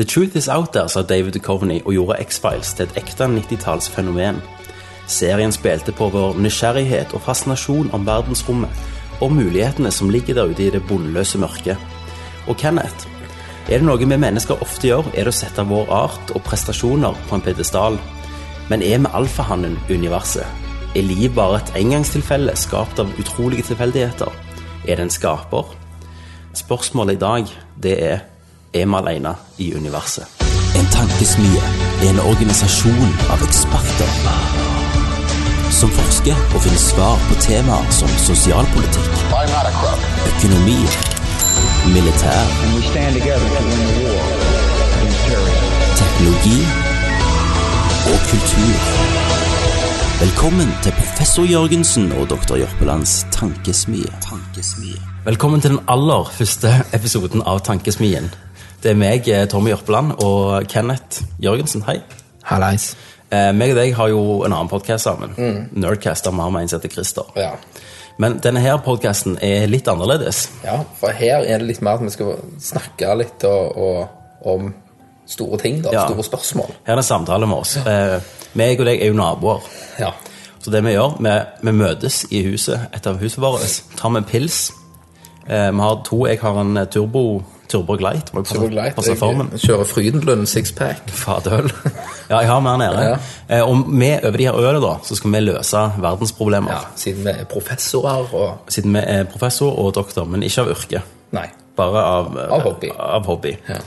The truth is out there, sa David Duchovny og gjorde X-Files til et ekte 90-tallsfenomen. Serien spilte på vår nysgjerrighet og fascinasjon om verdensrommet og mulighetene som ligger der ute i det bunnløse mørket. Og Kenneth, er det noe vi mennesker ofte gjør, er det å sette vår art og prestasjoner på en pedestal. Men er vi alfahannen universet? Er liv bare et engangstilfelle skapt av utrolige tilfeldigheter? Er det en skaper? Spørsmålet i dag, det er er vi alene i universet? En tankesmie er en organisasjon av eksperter som forsker og finner svar på temaer som sosialpolitikk, økonomi, militær, teknologi og kultur. Velkommen til professor Jørgensen og doktor Jørpelands tankesmie. tankesmie. Velkommen til den aller første episoden av Tankesmien. Det er meg, eh, Tommy Jørpeland, og Kenneth Jørgensen. Hei. Hallais. Eh, meg og deg har jo en annen podkast sammen. Nerdcast, der vi har med en som heter Christer. Ja. Men denne her podkasten er litt annerledes. ja, for her er det litt mer at vi skal snakke litt og, og, om store ting, da. Ja. Store spørsmål. Her er det samtale med oss. Eh, meg og deg er jo naboer. Ja. Så det vi gjør, vi, vi møtes i huset, et av huset vårt, tar med en pils. Eh, vi har to, jeg har en eh, turbo, turbo Gleit. må jeg passe- passe formen. Jeg kjører Frydenlund sixpack. Fadøl. Ja, jeg har mer nede. Ja. Eh, og vi, over de her ølene, da, så skal vi løse verdensproblemer. Ja, siden vi er professorer og Siden vi er professor og doktor, men ikke av yrke. Nei. Bare av, Av hobby. Av hobby. Ja.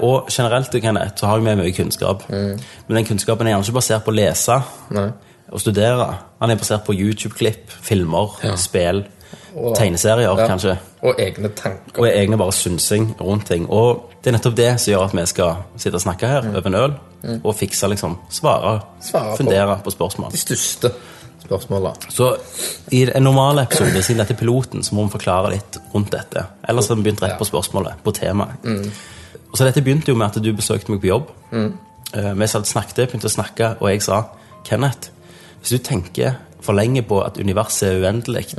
Og generelt Kenneth, så har vi mye kunnskap. Men den kunnskapen er gjerne ikke basert på å lese Mm. Nei. og studere. Han er basert på YouTube-klipp, filmer, spill, Og- tegneserier Ja. kanskje. Og egne tanker. Og egne bare synsing rundt ting. Og det er nettopp det som gjør at vi skal sitte og snakke her over en øl og fikse, liksom. Svare, Mm. Svare fundere på spørsmål. De største spørsmålene. Så i en normal episode, siden dette er piloten, så må vi forklare litt rundt dette. Ellers har vi begynt rett på spørsmålet, på temaet. Og så dette begynte jo med at du besøkte meg på jobb. Eh, Vi snakket, begynte å snakke, og jeg sa Kenneth, hvis du tenker for lenge på at universet er uendelig,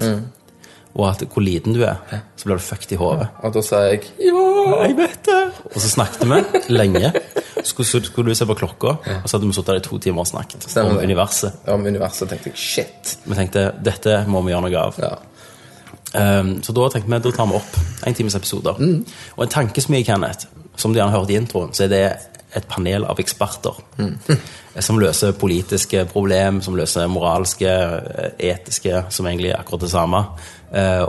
og at hvor liten du er, så blir du fucked i hodet. Og da sa jeg ja. Jeg vet det! Og så snakket vi lenge. Skulle, skulle du se på klokka, og så hadde vi sittet der i to timer og snakket Stemmer om universet. Om universet tenkte jeg shit. Vi tenkte dette må vi gjøre noe av. Ja. Um, så da tenkte vi, da tar vi opp en times episoder. Og en tanke som jeg, Kenneth, som du gjerne hørte i introen, så er det et panel av eksperter. Som løser politiske problem, som løser moralske, etiske, som egentlig er akkurat det samme,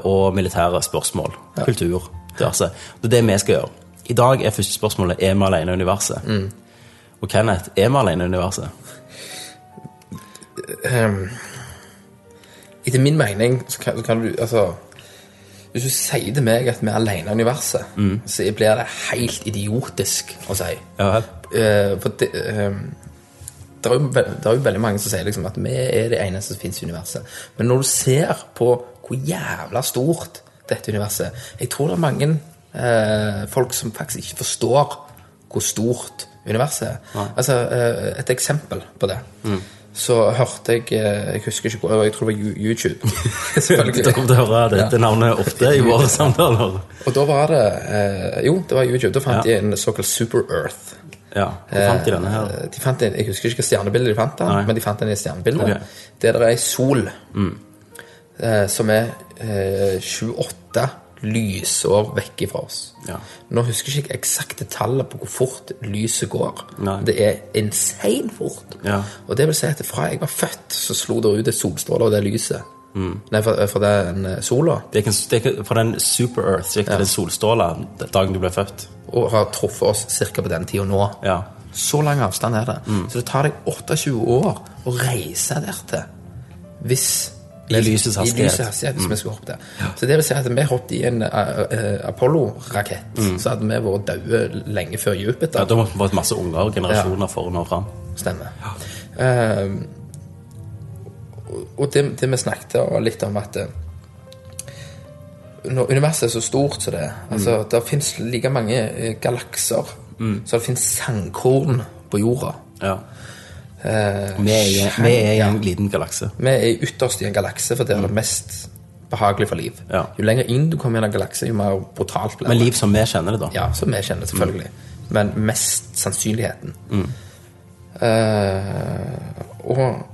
og militære spørsmål. Kultur. Diverse. Det er det vi skal gjøre. I dag er første spørsmålet er vi alene i universet. Og Kenneth, er vi alene i universet? Etter min mening så kan, så kan du Altså Hvis du sier til meg at vi er alene i universet, så blir det helt idiotisk å si. Ja? Eh, for det, um, det, er jo, det er jo veldig mange som sier liksom at vi er det eneste som finnes i universet. Men når du ser på hvor jævla stort dette universet Jeg tror det er mange eh, folk som faktisk ikke forstår hvor stort universet er. Altså, eh, Et eksempel på det. Så hørte jeg eh, Jeg husker ikke hvor, jeg tror det var YouTube, Selvfølgelig. kommer til å høre dette navnet ofte i våre samtaler. Og da var det eh, Jo, det var YouTube. Da fant Ja. de en såkalt Super Earth. Ja, Hvor fant de denne her? Eh, De fant en, jeg husker ikke hva stjernebildet de fant, den, men de fant den i stjernebildet. Ok. Der det er ei sol eh, som er eh, 28 lysår vekk fra oss. Ja. Nå husker jeg ikke eksakte tallet på hvor fort lyset går. Nei. Det er insane fort. Ja. Og det vil si at fra jeg var født, så slo det ut et solstråle av det lyset. Nei, for, for den eh, sola. Det er ikke, det er fra den Super Earth, så gikk det solstråla dagen du ble født. Og har truffet oss ca. på den tida nå. Ja. Så lang avstand er det. Så det tar deg 28 år å reise dertil. Hvis I lysets I lysets hastighet, hvis vi skulle hoppe der. Så det vil si at vi hoppet i en uh, uh, Apollo-rakett, så hadde vi vært døde lenge før Jupiter. ja, Da måtte vi vært masse unger og generasjoner for å nå fram. Stemmer. Ja. og- og det, det vi snakket litt om at eh, når universet er så stort som det er altså, Det fins like mange galakser galakser så det fins sandkorn på jorda. Ja. Eh, Vi er, vi er i en liten galakse. vi er ytterst i en galakse, for det er det mest behagelig for liv. Ja. Jo lenger inn du kommer i en galakse, jo mer brutalt blir det. Men liv som vi kjenner det, da. Ja, som vi kjenner, selvfølgelig. men mest sannsynligheten. Eh, og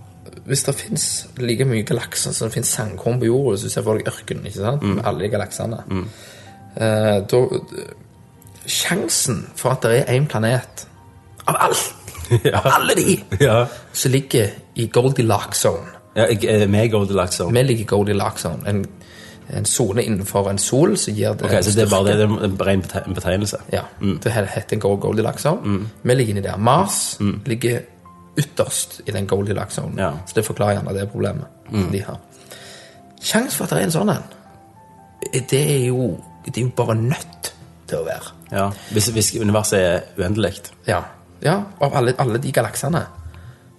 hvis det fins like mye galakser som det fins sandkorn på jorda, så ser for deg ørkenen, ikke sant? med alle de galaksene, eh, da Sjansen for at det er én planet av alt, av alle de, Ja. som ligger i Goldilocks zone ja med Goldilocks Zone. Vi ligger i Goldilocks zone. En, en sone innenfor en sol som gir det Ok, så det er bare det, det er en ren betegnelse? Ja, det heter Goldilocks zone. Vi ligger inni der. Mars ligger ytterst i den Goldilocks zone. Ja. Så det forklarer gjerne det problemet som de har. Sjansen for at det er en sånn en, det er jo, det er jo bare nødt til å være. Ja. Hvis, hvis universet er uendelig. Ja, ja av alle, alle de galaksene.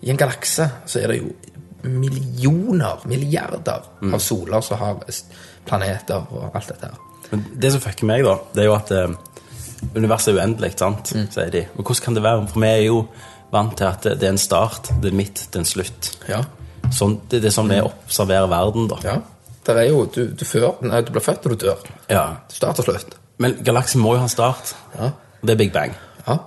I en galakse så er det jo millioner, milliarder av soler som har planeter og alt dette her. Men det som fucker meg, da, det er jo at eh, universet er uendelig, sant? Mm. sier de. Og hvordan kan det være? For vi er jo vant til at det det er en start, det er midt, det er en slutt. Ja, Sånn, det, det er sånn vi observerer verden, da. ja. Der er jo, du, du, før, nei, du blir født og du dør. Ja. Start og slutt. Men galaksen må jo ha en start. Ja. Og det er Big Bang. Ja.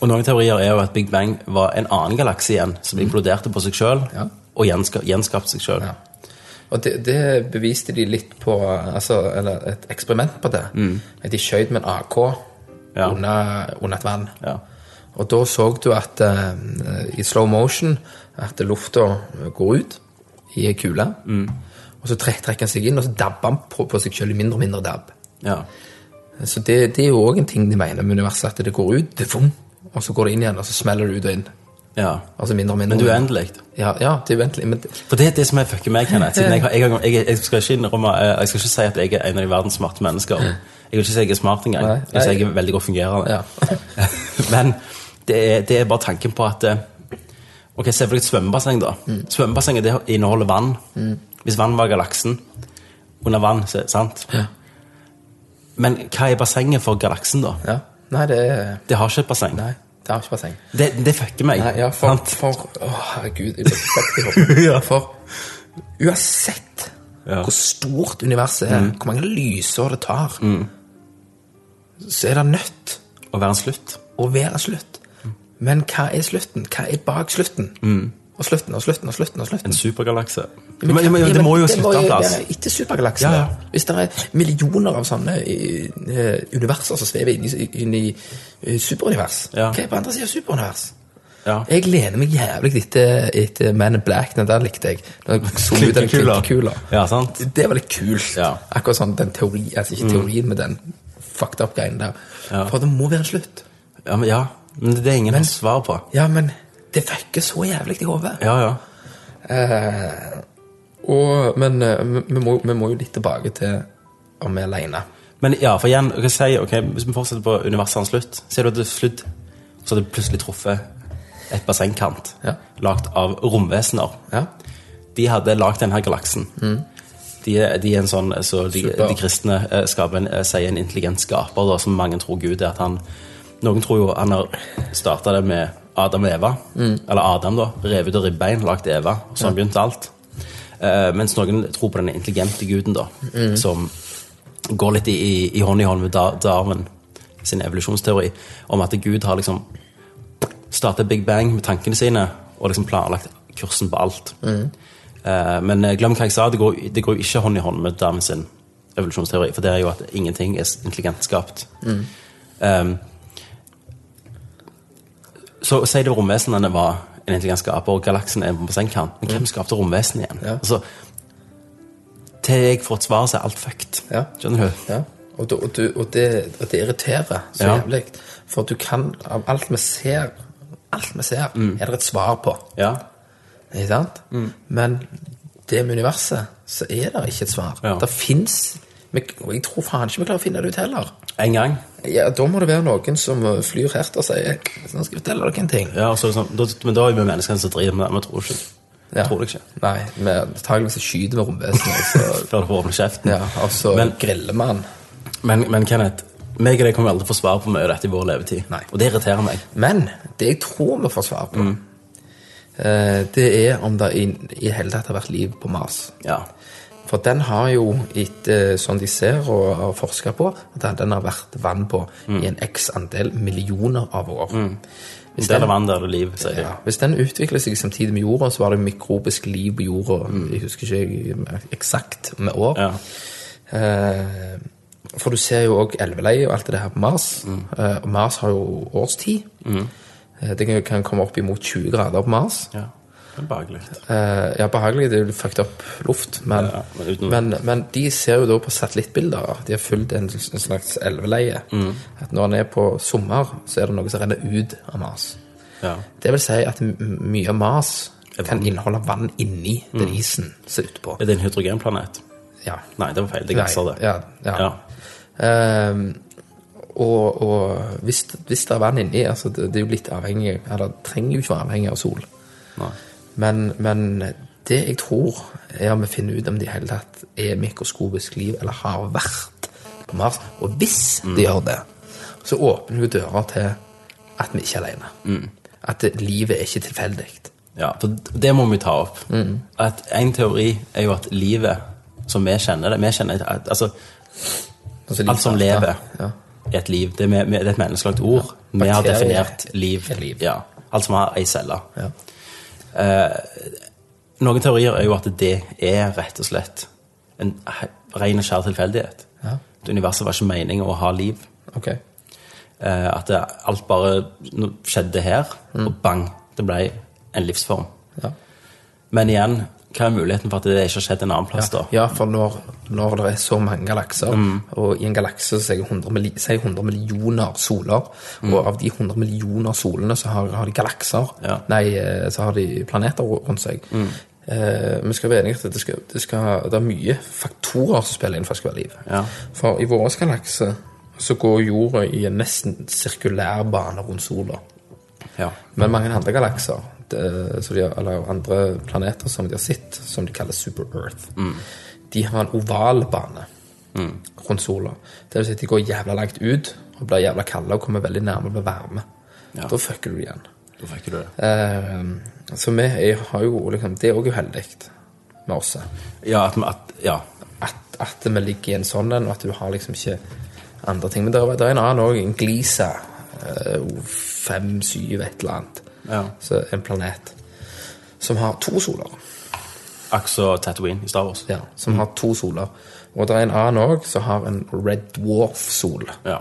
Og noen teorier er jo at Big Bang var en annen galakse igjen, som imploderte på seg sjøl Mm. Ja. og gjenska, gjenskapte seg sjøl. Ja. Og det, det beviste de litt på altså, Eller et eksperiment på det. De skjøt med en AK Ja. under, under et vann. Ja. Og da så du at uh, i slow motion at lufta går ut i ei kule. Og så trekker han seg inn, og så dabber han på, på seg selv i mindre og mindre dabb. Ja. Så det, det er jo òg en ting de mener med universet, at det går ut, det fum, og så går det inn igjen, og så smeller det ut og inn. ja. Altså mindre og mindre. Men det er uendelig. Ja, ja, det er uendelig. Men For det er det som er fucker meg, Kenneth. Siden jeg, har, jeg, har, jeg, jeg, skal ikke innrømme, eh, jeg skal ikke si at jeg er en av de verdens smarte mennesker. Jeg vil ikke si jeg er smart engang. Jeg vil si jeg er veldig godt fungerende. Ja. Men det er, det er bare tanken på at eh, Ok, Se for deg et svømmebasseng. da. Mm. Svømmebassenget det inneholder vann. Hvis vann var galaksen under vann, sant? Ja. Men hva er bassenget for galaksen, da? ja. Nei, det Det har ikke et basseng. Nei, det har ikke basseng. Det, det fucker meg. Nei, ja, for, sant? for Å, herregud. Jeg ble fucked i hodet. Ja. For uansett Ja. Mm. hvor stort universet er, hvor mange lysår det tar, så er det nødt Å være en slutt. å være slutt. Men hva er slutten? Hva er bak slutten? Og slutten og slutten og slutten. og slutten. En supergalakse. Men Men, men, det må jo slutte en plass. Etter supergalaksen. Ja, ja. Hvis det er millioner av sånne eh, universer som svever inn i, inn i eh, superunivers, Ja. hva er på andre sida av superunivers? Ja. Jeg lener meg jævlig etter, etter Man in Black. Den der likte jeg. Klinkekula. Ja, sant? Det var litt kult. Ja. Akkurat sånn den teori, altså ikke teorien, men den fucked up greien der. Ja. For det må være en slutt. Ja, men, ja. men det er ingen har svar på. Ja, men det fucker så jævlig i hodet. Ja, ja. Eh, og, men eh, vi, må, vi må jo litt tilbake til om vi er alene. Men ja, for igjen, hva sier, si, ok, hvis vi fortsetter på universets slutt, ser du at det er slutt, så har det plutselig truffet et bassengkant, Ja. lagt av romvesener. Ja. De hadde lagt denne galaksen. De, er- de er en sånn, så de, de kristne eh, skaper en, eh, sier en intelligent skaper, da, som mange tror Gud er. at han, Noen tror jo han har starta det med Adam og Eva. Eller Adam, da. Revet ut av ribbein, lagd Eva. Sånn Sånn begynte alt. Uh, mens noen tror på den intelligente guden, da, som går litt i, i, i hånd i hånd med Dar- Darwin sin evolusjonsteori, om at Gud har liksom startet Big Bang med tankene sine og liksom planlagt kursen på alt. Eh, men eh, glem hva jeg sa, det går, det går ikke hånd i hånd med Darwin sin evolusjonsteori, for det er jo at ingenting er intelligent skapt. Um, så si det romvesenene var en intelligens skaper, og galaksen er på bassengkant. Men hvem skapte romvesenet igjen? Ja. Altså, til jeg får et svar, så er alt fucked. Ja. Skjønner du? Ja. Og, det, og, du, og, det, det irriterer så Ja. jævlig. For du kan Av alt vi ser, alt vi ser, er det et svar på. Ja. Ikke sant? Men det med universet, så er det ikke et svar. Ja. Det fins Og jeg tror faen ikke vi klarer å finne det ut heller. En gang. Ja, Da må det være noen som uh, flyr her og sier Nå skal jeg fortelle dere en ting. Ja, så, så sånn, da, men da er vi menneskene som driver med det. Vi tror ikke. Ja. Tror det ikke. Nei, vi antakeligvis skyter vi romvesenet, Før du får åpne kjeften. ja, og så Men- griller man. Men, men Kenneth, meg og deg kommer aldri få svar på mye av dette i vår levetid. Nei. Og det irriterer meg. Men det jeg tror vi får svar på, eh, det er om det i, i hele tatt har vært liv på Mars. Ja. For den har jo, etter sånn de ser og har forska på, at den- har vært vann på i en x andel millioner av år. Hvis Der er den- vann, der er liv, sier de. ja, hvis den utvikler seg samtidig med jorda, så var det mikrobisk liv på jorda. Jeg husker ikke eksakt med år. Ja. Eh, for du ser jo òg elveleie og alt det her på Mars. Eh, og Mars har jo årstid. Eh, det kan, kan komme opp imot 20 grader på Mars. ja. Behagelig. Eh, ja, behagelig. Det er jo fucked up luft. Men, Ja, men men, men de ser jo da på satellittbilder. De har fulgt en, en slags elveleie. At når en er på sommer, så er det noe som renner ut av Mars. Ja. Det vil si at mye av Mars kan inneholde vann inni den isen som er utpå. Er det en hydrogenplanet? Ja. Nei, det var feil. Det er gasser, det. Ja, ja. Ehm, og og hvis, hvis det er vann inni altså det, det er jo litt avhengig Eller trenger jo ikke være avhengig av sol. Nei. Men, men det jeg tror, er om vi finner ut om det i hele tatt er mikroskopisk liv, eller har vært på Mars. Og hvis Mm. de gjør det, så åpner jo dører til at vi ikke er alene. Mm. At det, livet er ikke tilfeldig. Ja, for det må vi ta opp. At En teori er jo at livet som vi kjenner det vi kjenner, at, altså, Altså, Alt som lever, Ja. er et liv. Det er, det er et menneskelagt ord. Vi har definert liv. liv. Ja. Alt som har ei celle. Ja. Noen teorier er jo at det er rett og slett en ren og skjær tilfeldighet. Ja. At Universet var ikke meningen å ha liv. Okay. Eh, at det, alt bare skjedde her, og bang, det ble en livsform. Ja. Men igjen, hva er muligheten for at det ikke har skjedd en annen plass, da? Ja, for når, når det er så mange galakser, Mm. og i en galakse så er det 100, 100 millioner soler, og av de 100 millioner solene så har, har de galakser, Mm. Ja. Mm. nei, eh, så har de planeter rundt seg. Eh, vi skal være enige at det, skal, det, skal, det er mye faktorer som spiller inn for at det skal være liv. Ja. For i vår galakse så går jorda i en nesten sirkulær bane rundt sola. Ja. Men mange andre galakser, har- eller andre planeter som de har sett, som de kaller Super Earth, de har en oval bane rundt sola. Det vil si at de går jævla langt ut og blir jævla kalde og kommer veldig nærme med varme. Ja. Da fucker du igjen. Da fucker du det. Eh, så vi er, har jo liksom Det er òg uheldig med oss. Ja, at, at, ja. At, at vi ligger i en sånn en, og at du har liksom ikke andre ting. Men det er, det er en annen òg, en Glisa. eh, Fem, syv, et eller annet. Ja. Så en planet som har to soler. Akso Tatooine i Star Wars. Ja, som har to soler. Og det er en annen òg som har en Red Dwarf-sol. Ja.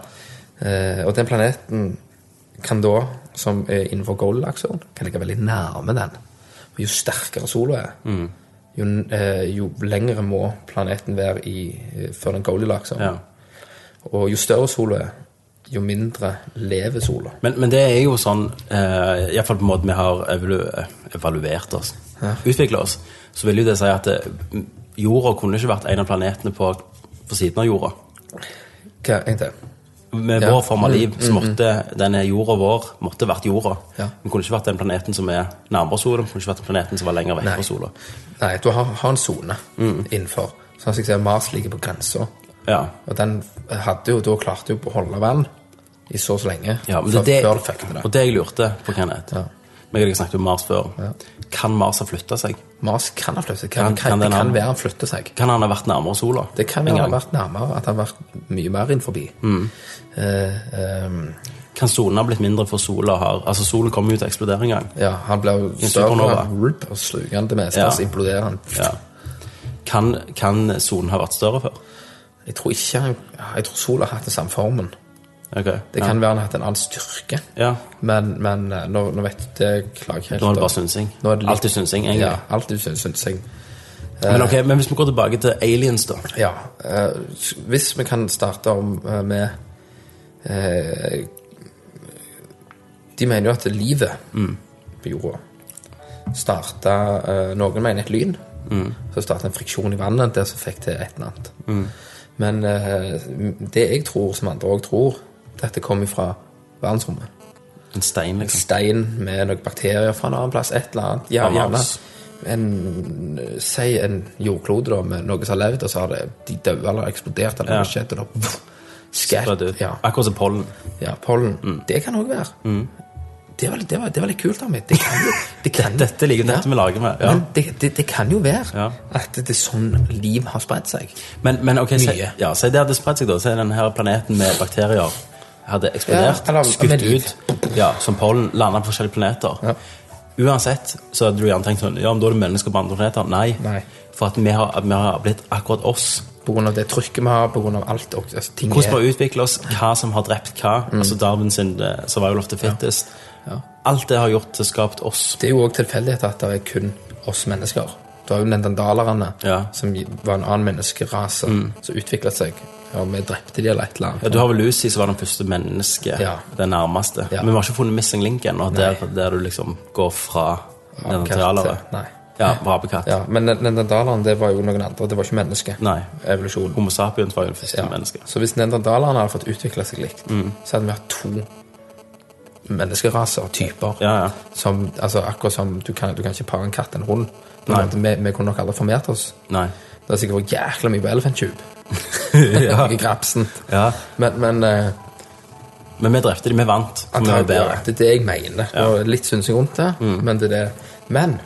Eh, og den planeten kan da, som er innenfor Goldaksen, kan ligge veldig nærme den. Og jo sterkere sola er, jo, eh, jo lengre må planeten være i, eh, før den Goldilaksen. ja. Og jo større sola er, jo mindre lever sola. Men, men det er jo sånn, eh, iallfall på en måte vi har evalu evaluert oss, utvikla oss, så vil jo det si at eh, jorda kunne ikke vært en av planetene på, på siden av jorda. Hva, en til? Med Ja. vår form av liv så måtte denne jorda vår måtte vært jorda. Ja. Den kunne ikke vært den planeten som er nærmere sola, den kunne ikke vært den planeten som var lenger vekk fra sola. Nei, du har, har en sone innenfor. Sånn som jeg ser, Mars ligger på grensa. Ja. Og den hadde jo da klart jo å holde vann i så så lenge. ja men før, det, før det det. og det jeg lurte på, Kenneth Ja. jeg og deg snakket om Mars før. Kan Mars ha flytta seg? Mars kan ha flyttet seg. kan, kan, kan Det kan være han flytter seg. Kan han ha vært nærmere sola? Det kan han ha vært nærmere, at han har vært mye mer inn forbi. Mm. Uh, um, Kan sonen ha blitt mindre for sola har Altså, solen kommer jo til å eksplodere en gang. ja, han blir større rup, og sluker han det meste, Ja. så imploderer han. Ja. Kan, kan sonen ha vært større før? Jeg tror ikke Jeg tror sola har hatt den samme formen. Ok. Det ja. kan være han har hatt en annen styrke. Ja. Men, men eh, nå, nå vet du, det klager jeg helt Nå er det bare synsing. Nå er det litt- Alltid synsing, egentlig. Ja, alltid syns, syns. Men ok, men hvis vi går tilbake til aliens, da. Ja, Uh, hvis vi kan starte om uh, med uh, De mener jo at livet på jorda starta eh, Noen mener et lyn. Så starta en friksjon i vannet der som fikk til et eller annet. Men eh, det jeg tror, som andre òg tror, dette kommer fra verdensrommet. En stein, En liksom. stein med noen bakterier fra en annen plass, et eller annet. Ja, gjerne en, Si en jordklode da, med noe som har levd, og så har det, de døde eller eksplodert, eller Ja. noe skjedd, og da Skatt. Ja, Akkurat som pollen. ja, pollen. Det kan òg være. det, var, det, var, det var litt kult av meg. Det kan jo, det kan, Dette liker dette vi lager med. Ja. Men det, kan jo være Ja. at det er sånn liv har spredt seg. Men, men ok, si, ja, se det hadde spredt seg da. Si denne planeten med bakterier hadde eksplodert, Ja, eller skutt ut, ja, som pollen, landet på forskjellige planeter. Ja. Uansett så hadde du gjerne tenkt sånn, ja, men da er det mennesker på andre planeter. Nei. Nei. For at vi har, vi har blitt akkurat oss. På grunn av det trykket vi har, av alt. Og, altså, Hvordan vi har utviklet oss, hva som har drept hva. Altså Darwin sin uh, survival of the fittest. Alt det har gjort til skapt oss. det er jo òg tilfeldighet at det er kun oss mennesker. Du har jo nendandalerne, Ja. som var en annen menneskerase som utviklet seg. Og vi drepte de eller et eller annet. Ja, du har vel Lucy som var den første mennesket, Ja. den nærmeste. Ja. Men vi har ikke funnet Missing Link ennå, der, der du liksom går fra neandertalere. Ja, apekatt. Ja, men nendandalerne, det var jo noen andre. Det var ikke menneske. Nei. Homo sapiens var jo den første Ja. mennesket. Så hvis nendandalerne hadde fått utvikle seg likt, Mm. så hadde vi hatt to menneskeraser, og typer. Ja, ja. Som, altså akkurat som du kan, du kan ikke pare en katt en hund. Vi, vi kunne nok aldri formert oss. Nei. Det har sikkert vært jækla mye på Elephant Tube. ja. I grapsen. ja. Men, men uh, Men vi drepte dem. vi vant. Vi var bedre. det er det jeg mener. Og litt synsing rundt det, Mm. men det er det. Men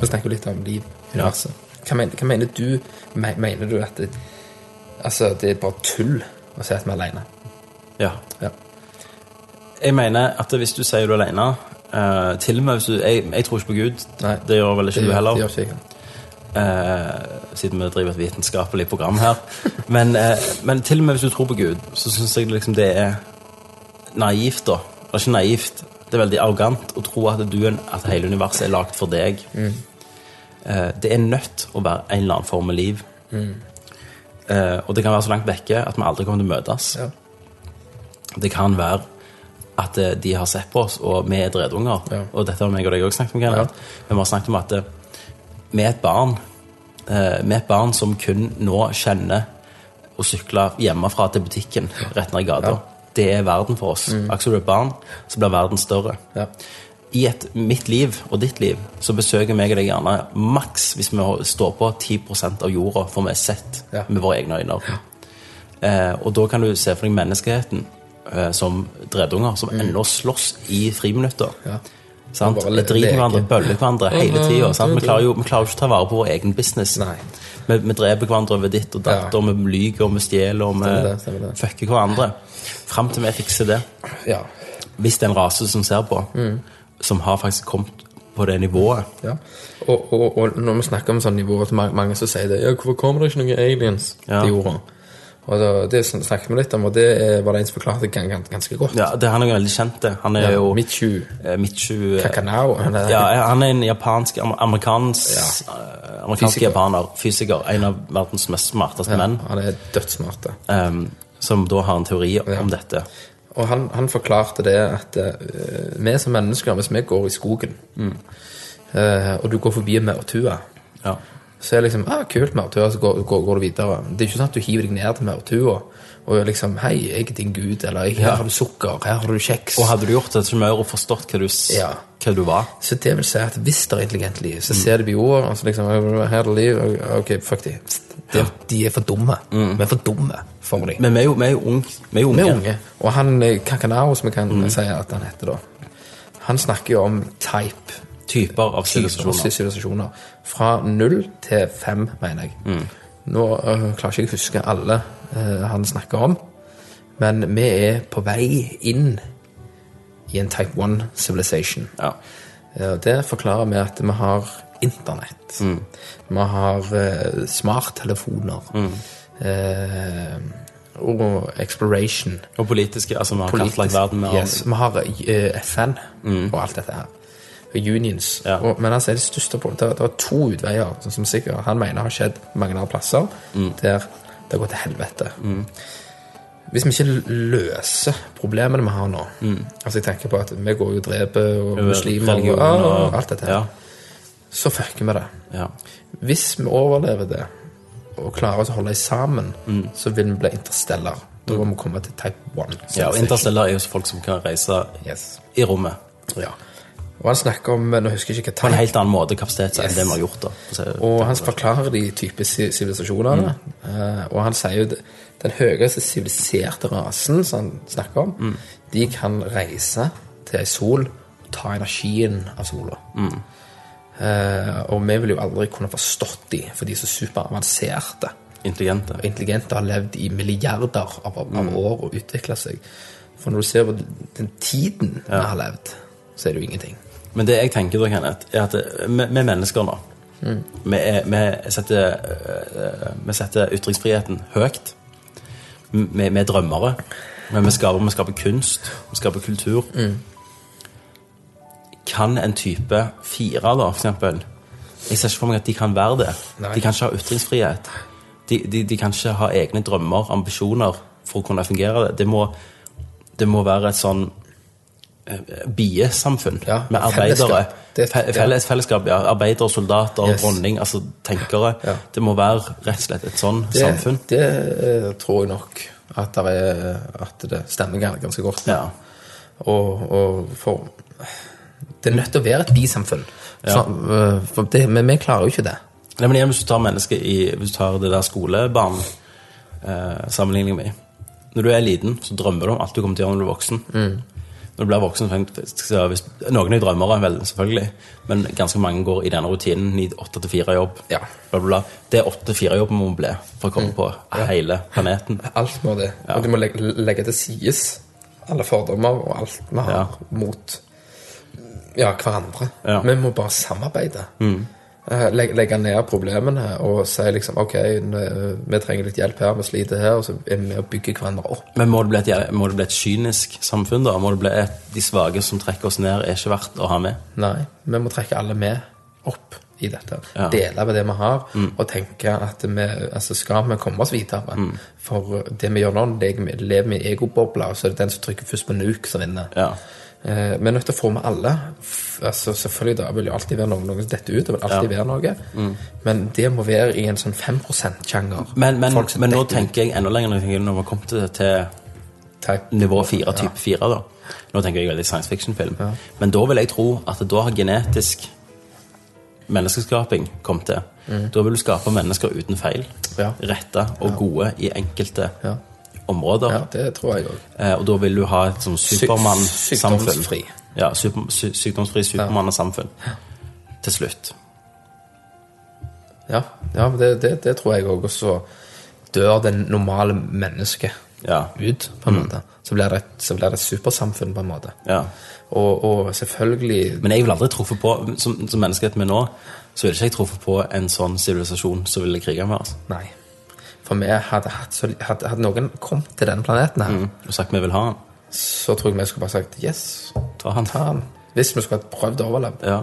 vi snakker litt om liv universet. Hva, mener, hva mener du? Mener du at det, altså, det er bare tull å si at vi er alene? Ja. Ja. Jeg mener at hvis du sier du er alene eh, Til og med hvis du Jeg, jeg tror ikke på Gud. Nei. Det gjør vel ikke Det du heller. det gjør ikke jeg. Uh, siden vi driver et vitenskapelig program her. Men, uh, men til og med hvis du tror på Gud, så syns jeg liksom det er naivt, da. Eller ikke naivt. Det er veldig arrogant å tro at, du, er at hele universet er lagd for deg. Eh, det er nødt å være en eller annen form med liv. Eh, og det kan være så langt vekke at vi aldri kommer til å møtes. Ja. Det kan være at eh, de har sett på oss, og vi er dredunger. Ja. Og dette har meg og deg også snakket om. Ja. Men vi har snakket om at eh, vi er et barn. Eh, vi er et barn som kun nå kjenner å sykle hjemmefra til butikken rett ned i gata. Det er verden for oss. Akkurat som du er barn, så blir verden større. Ja. I et, mitt liv og ditt liv så besøker meg og deg gjerne maks hvis vi står på 10% av jorda, for vi er sett Ja. med våre egne øyne. Eh, og da kan du se for deg menneskeheten eh, som dreddunger som ennå slåss i friminutter. Mm. Ja. Sant? Vi driter hverandre, bøller hverandre hele tida. Vi, klarer jo- vi klarer jo ikke å ta vare på vår egen business. Nei. Vi, vi dreper hverandre over ditt og datt, Ja. og vi lyver og vi stjeler og Stemmer vi det, stemmer det. fucker hverandre. Fram til vi fikser det. Ja. Hvis det er en rase som ser på, Mm. som har faktisk kommet på det nivået ja. Og, og, og når vi snakker om sånne nivåer, så mange, mange som sier det Ja, hvorfor kommer det ikke noen aliens Ja. til jorda? Og det snakket vi litt om, og det er- var det en som forklarte gan- gan- ganske godt. Ja, det, Han er jo veldig kjent, det. Han er Ja, jo Michu eh, Michu eh, Kakanao. Han er, Ja, han er en japansk, amerikansk, ja. amerikansk Fysiker. japaner, fysiker. En av verdens mest smarteste ja, menn. han er dødssmart. Um, som da har en teori om dette. Og han, han forklarte det at uh, vi som mennesker, hvis vi går i skogen, eh, og du går forbi en maurtue, Ja. Så er det liksom ah, kult maurtue, så går, går, går du videre. Det er ikke sånn at du hiver deg ned til maurtua og liksom Hei, jeg er din gud, eller her har du sukker, her har du kjeks. Og hadde du gjort det, så hadde du forstått hva du, Ja. hva du var. Så det vil si at hvis det er intelligent liv, så ser de på jorda, og så liksom Her er det liv. Ok, fuck de. De, de er for dumme. Vi er for dumme for dem. Men vi er jo, vi er jo unge. Vi er unge. unge. Og han eh, Kakanao, som vi kan si at han heter da, han snakker jo om type. Typer av sivilisasjoner. Fra null til fem, mener jeg. Nå øh, klarer ikke jeg å huske alle øh, han snakker om, men vi er på vei inn i en type 1 civilization. Ja. Eh, det forklarer vi at vi har internett. Vi har uh, smarttelefoner. Eh, og exploration. Og politiske. Altså, vi har kartlagt verden. Yes, vi har FN og alt dette her. Unions. Ja. Og, men altså, det største på, det, det var to utveier sånn som sikkert han mener har skjedd mange andre plasser, der det har gått til helvete. Hvis vi ikke løser problemene vi har nå Altså jeg tenker på at vi går jo og dreper og muslimer og, religion og alt dette Ja. så fucker vi det. ja. Hvis vi overlever det, og klarer oss å holde sammen, så vil vi bli interstellar. Da må vi komme til type 1. ja, og Interstellar er jo folk som kan reise Yes. i rommet Ja. Og han snakker om Nå husker jeg ikke på en helt annen måte kapasitet enn Yes. det vi har gjort. da. Og han forklarer de type sivilisasjonene. sivilisasjonene. Uh, og han sier jo den høyeste siviliserte rasen som han snakker om, de kan reise til ei sol ta energien av sola. Eh, og vi vil jo aldri kunne forstått de, for de er så superavanserte Intelligente. og intelligente har levd i milliarder av, av år og utvikla seg. For når du ser på den tiden vi har levd, så er det jo ingenting. Men det jeg tenker da, Kenneth, er at eh, vi, mennesker nå vi, er, vi, setter, øh, vi setter ytringsfriheten høyt. Vi, vi er drømmere. Men vi skaper, vi skaper kunst, vi skaper kultur. Kan en type fire, da, for eksempel Jeg ser ikke for meg at de kan være det. Nei. De kan ikke ha ytringsfrihet. De, de, de kan ikke ha egne drømmer, ambisjoner, for å kunne fungere. Det Det må, det må være et sånn eh, biesamfunn Ja, med arbeidere. fellesskap. Felles, fellesskap, ja. Arbeidere, soldater, Yes. dronning, altså tenkere. Ja. Det må være rett og slett et sånn Det, samfunn. det eh, tror jeg nok at, er, at det stemmer ganske godt. Ja. Og, og for Det er nødt til å være et bisamfunn. Så, eh, for det, men vi klarer jo ikke det. Nei, men igjen, hvis du tar mennesket i Hvis du tar det der skolebarn eh, med Når du er liten, så drømmer du om alt du kommer til å gjøre når du er voksen. Når du blir voksen, så hvis, Noen er drømmere, vel, selvfølgelig, men ganske mange går i denne rutinen. 8-4-jobb. Ja. Bla, bla, bla. Det er 8-4-jobb vi må bli for å komme på hele planeten. Alt må det. Ja. Og du må legge, legge til sides alle fordommer og alt vi har Ja. mot ja, hverandre. Ja. Vi må bare samarbeide. Eh, Legge, legge ned problemene og si liksom OK, vi trenger litt hjelp her, vi sliter her, og så er vi med og bygger hverandre opp. Men må det, bli et, må det bli et kynisk samfunn, da? Må det bli et, de svake som trekker oss ned, er ikke verdt å ha med? Nei, vi må trekke alle med opp i dette. Ja. Dele med det vi har, og tenke at vi, altså skal vi komme oss videre. For det vi gjør nå, det er- lever vi i egobobler, så er det den som trykker først på nuk, som vinner. Ja. Eh, vi er nødt til å få med alle. Altså, selvfølgelig da vil jo alltid være noen, noen som detter ut, det vil alltid være noe. Men det må være i en sånn 5 %-sjanger. Men, men, men nå tenker jeg enda lenger når jeg vi har kommet til, til nivå 4, type 4 da. Nå tenker jeg veldig science fiction-film. Men da vil jeg tro at da har genetisk menneskeskaping kommet til. Da vil du skape mennesker uten feil. Ja. Rette og gode i enkelte Ja. Områder. Ja, det tror jeg òg. Eh, og da vil du ha et sånn Supermann-samfunn. sykdomsfri. Ja, super, sy sykdomsfri Supermann-samfunn. Til slutt. Ja, ja det, det, det tror jeg òg. Og så dør det normale mennesket Ja. ut, på en måte. Så blir, det et, så blir det et supersamfunn, på en måte. ja. Og, og selvfølgelig Men jeg vil aldri truffet på, som, som menneskehet med nå, så ville ikke jeg truffet på en sånn sivilisasjon som ville krige med oss. Nei. For vi hadde hatt så, hadde, hadde noen kommet til denne planeten her, Og sagt vi vil ha den. så tror jeg vi skulle bare sagt yes, Ta han. ta han. Hvis vi skulle prøvd å overleve. Ja.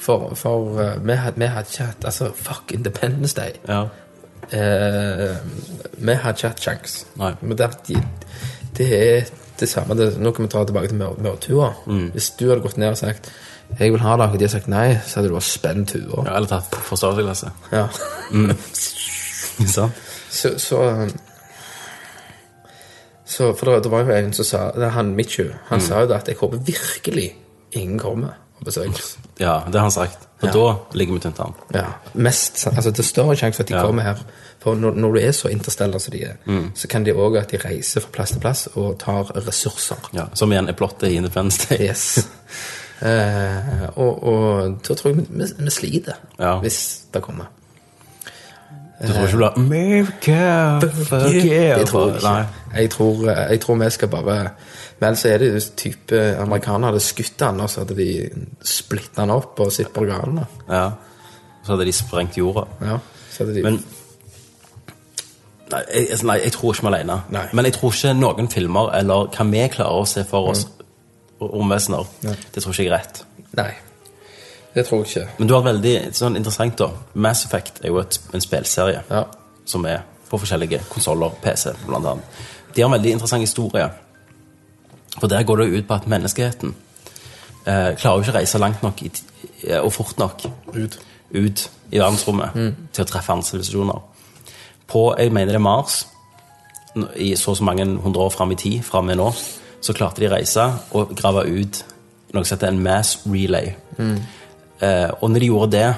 For, for uh, vi, hadde, vi hadde ikke hatt Altså, fuck Independence Day. ja. Eh, vi hadde ikke hatt. Men det, det, det er det samme. Det, nå kan vi ta tilbake til mørtua. Mm. Hvis du hadde gått ned og sagt 'Jeg vil ha det', og de hadde sagt nei, så hadde du bare spent tua. ja. Eller tatt forståelsesklasse. Ja. Sant? Så, så, um, så For det, det var jo en som sa det er Han Mitchu, han Mm. sa jo det at 'jeg håper virkelig ingen kommer og besøker oss'. Ja, det har han sagt. Og Ja. da ligger vi tynt an. Ja, mest, altså Det er større sjanse for at de Ja. kommer her. For når, når du er så interstellar som de er, Mm. så kan de òg at de reiser fra plass til plass og tar ressurser. Ja. Som igjen er plottet i Independence Day. Yes. Eh, og, og da tror jeg vi, vi, vi sliter, hvis det kommer. Du tror ikke du blir America, fuck yeah. Det tror jeg ikke. Jeg tror, jeg tror vi skal bare Men så er det jo type Amerikanere hadde skutt han, og så hadde de splitta han opp og sett på organene. Ja. Så hadde de sprengt jorda. Ja, så hadde de Men Nei, jeg, altså, nei, jeg tror ikke vi er alene. Nei. Men jeg tror ikke noen filmer, eller hva vi klarer å se for oss romvesener, Nei. det tror ikke jeg er rett. Nei. Det tror jeg ikke. Men du har veldig sånn interessant, da. Mass Effect er jo et, en spillserie Ja. som er på forskjellige konsoller, PC blant annet. De har en veldig interessant historie. For der går det ut på at menneskeheten eh, klarer jo ikke å reise langt nok i, eh, og fort nok Ut. ut i verdensrommet til å treffe andre sivilisasjoner. På jeg mener det er Mars, i så og så mange hundre år fram i tid, fra med nå, så klarte de å reise og grave ut noe som heter en mass relay. Eh, og når de gjorde det,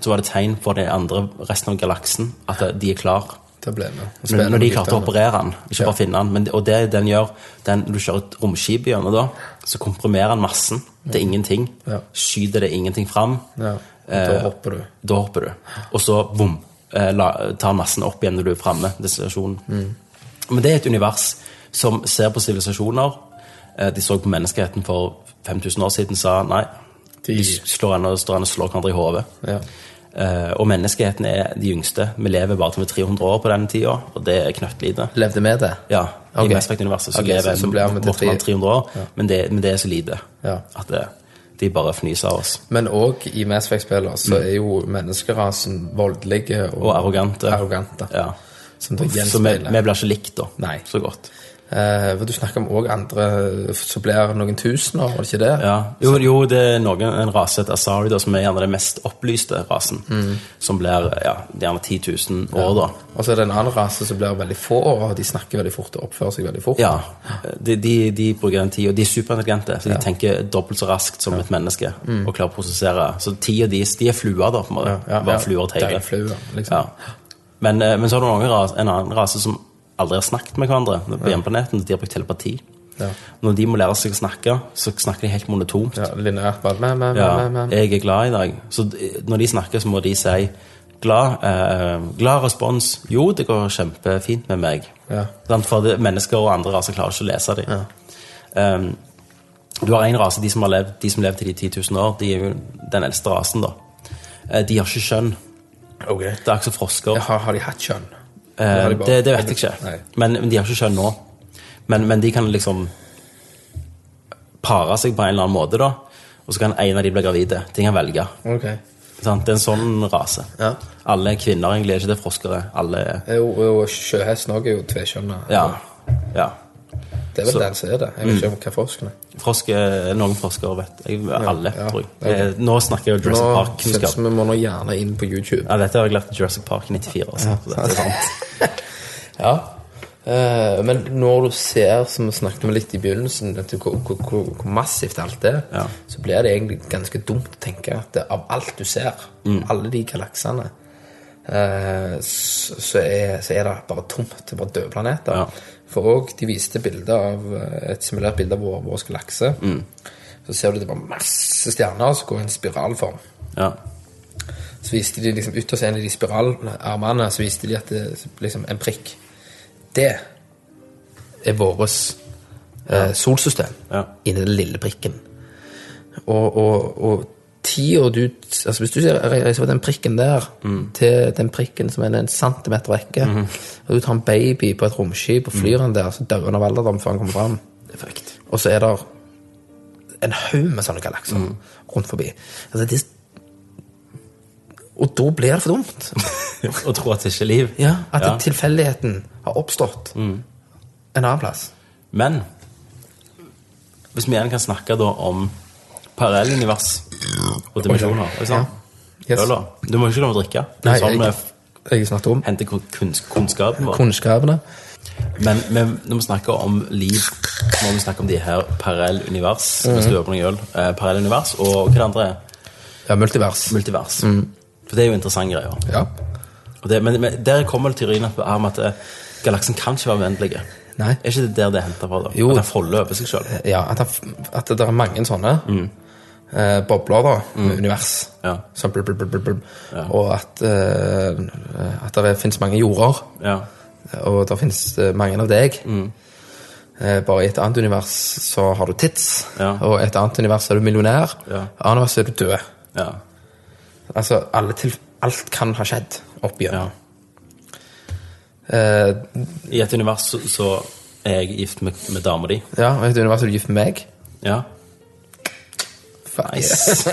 så var det tegn for de andre, resten av galaksen at de er klar Når, når de klarte å operere den, ikke Ja. bare finne den. Men, og det den gjør, den, du kjører et romskip gjennom da, så komprimerer den massen til ingenting. Ja. Skyter det ingenting fram. Ja, Eh, da hopper du. Da hopper du. Og så bom, eh, la, tar massen opp igjen når du er framme. destinasjonen. Mm. Men det er et univers som ser på sivilisasjoner. Eh, de så på menneskeheten for 5000 år siden sa nei. De- slår an og står an og slår hverandre i hodet. Ja. Uh, og menneskeheten er de yngste. Vi lever bare til vi er 300 år på denne tida, og det er knøttlite. Levde med det? Ja, Okay. i Mass Effect-universet så okay, lever så- så tre- 300 år, men, det, men det er så lite Ja. at det, de bare fnyser av oss. Men òg i Mass Effect-spiller så er jo menneskerasen voldelige og, Mm. Og arrogante. arrogante. Ja. Som Så vi, vi blir ikke likt, da. Nei. Så godt. Eh, du snakker om òg andre som blir noen tusener, var det ikke det? Ja. Jo, jo, det er noen, en rase heter Asari, da, som er gjerne den mest opplyste rasen. Mm. Som blir ja, gjerne 10 000 år, da. Og så er det en annen rase som blir veldig få år, og de snakker veldig fort og oppfører seg veldig fort. Ja, de, de, de bruker den tida. De er superintelligente, så de tenker dobbelt så raskt som et menneske. Og klarer å prosessere. Så tida deres de er fluer, da. på en måte. Mm. Ja, ja, Bare fluer og. Døgnfluer, liksom. Ja. Men, eh, men så har du en annen rase som aldri har snakket med hverandre på hjemmeplaneten De har brukt telepati. Ja. Når de må lære seg å snakke, så snakker de helt monotont. Ja, lineært bare mæ, mæ, Ja, jeg er glad i dag. Så når de snakker, så må de si glad, eh, glad respons. Jo, det går kjempefint med meg. Ja. For det, mennesker og andre raser klarer ikke å lese dem. Um, du har en rase, de som har levd, de som levde til de 10 000 år, de er jo den eldste rasen, da. Eh, de har ikke kjønn. Okay. Det er ikke som frosker. Har, har de hatt kjønn? Eh, det, det vet jeg ikke. Men, men de har ikke kjønn nå. Men, men de kan liksom pare seg på en eller annen måte, da. Og så kan en av de bli gravide. De kan velge. Okay. Sånn, Det er en sånn rase. Ja. Alle er kvinner, egentlig. Er ikke det forskere? Alle er Jo, jo sjøhesten òg er jo tvekjønna. Ja. ja. Det er vel Så- den som er det. Jeg vet ikke om hva forskerne Frosk er noen frosker, vet jeg. Alle, ja. tror jeg. Ja. Nå snakker jeg Jurassic Park-kunnskap. vi må nå gjerne inn på YouTube. Ja, dette har jeg lært Jurassic Park i 94. Altså. Så Det er sant. Ja. Eh, men når du ser, som vi snakket om litt i begynnelsen, hvor, hvor, hvor, massivt alt er, Ja. så blir det egentlig ganske dumt å tenke at av alt du ser, alle de galaksene, eh, så, er, så er det bare tomt. Det er bare døde planeter. Ja. For òg de viste bilder av eh, et simulert bilde av vår, vår galakse. Så ser du det var masse stjerner som går i en spiralform. Ja. Så viste de liksom ytterst en av de spiralarmene, så viste de at det liksom en prikk. Det er vårt eh, solsystem Ja. inni den lille prikken. Og, og, og tida du altså Hvis du reiser fra den prikken der til den prikken som er en centimeter vekke, og du tar en baby på et romskip og flyr han der, så dør han av alderdom før han kommer fram. Og så er det en haug med sånne galakser rundt forbi. Altså, det, og da blir det for dumt. Å tro at det ikke er liv. Ja, At Ja. tilfeldigheten har oppstått en annen plass. Men hvis vi igjen kan snakke da om parallellunivers og dimensjoner sant? Yes. Øl. Du må ikke lov å drikke. Det er Nei, sånn jeg- snakket om henter kunns kunnskapen vår. kunnskapene. Men men når vi snakker om liv, må vi snakke om de her parallellunivers. Hvis du noe øl. Eh, parallellunivers og hva det andre er? Ja, multivers. Multivers. For det er jo interessante greier. Ja. Det, men, men der kommer det teorien om at eh, galaksen kan ikke være uendelig. Er ikke det der det er henta fra? da? Jo. At folder over seg sjøl? ja at, det, at det er mange sånne eh, bobler, da, med univers. Ja. Sånn blub, blub, blub, blub, Ja. Og at, eh, at det finnes mange jorder. Ja. Og det finnes eh, mange av deg. Eh, bare i et annet univers så har du tits, Ja. og i et annet univers er du millionær. Ja. I et annet univers er du død. ja. Altså, alle til, alt kan ha skjedd opp ja. Eh, I et univers så, så er jeg gift med, med dama di. ja, og i et univers er du gift med meg. Ja. Nice.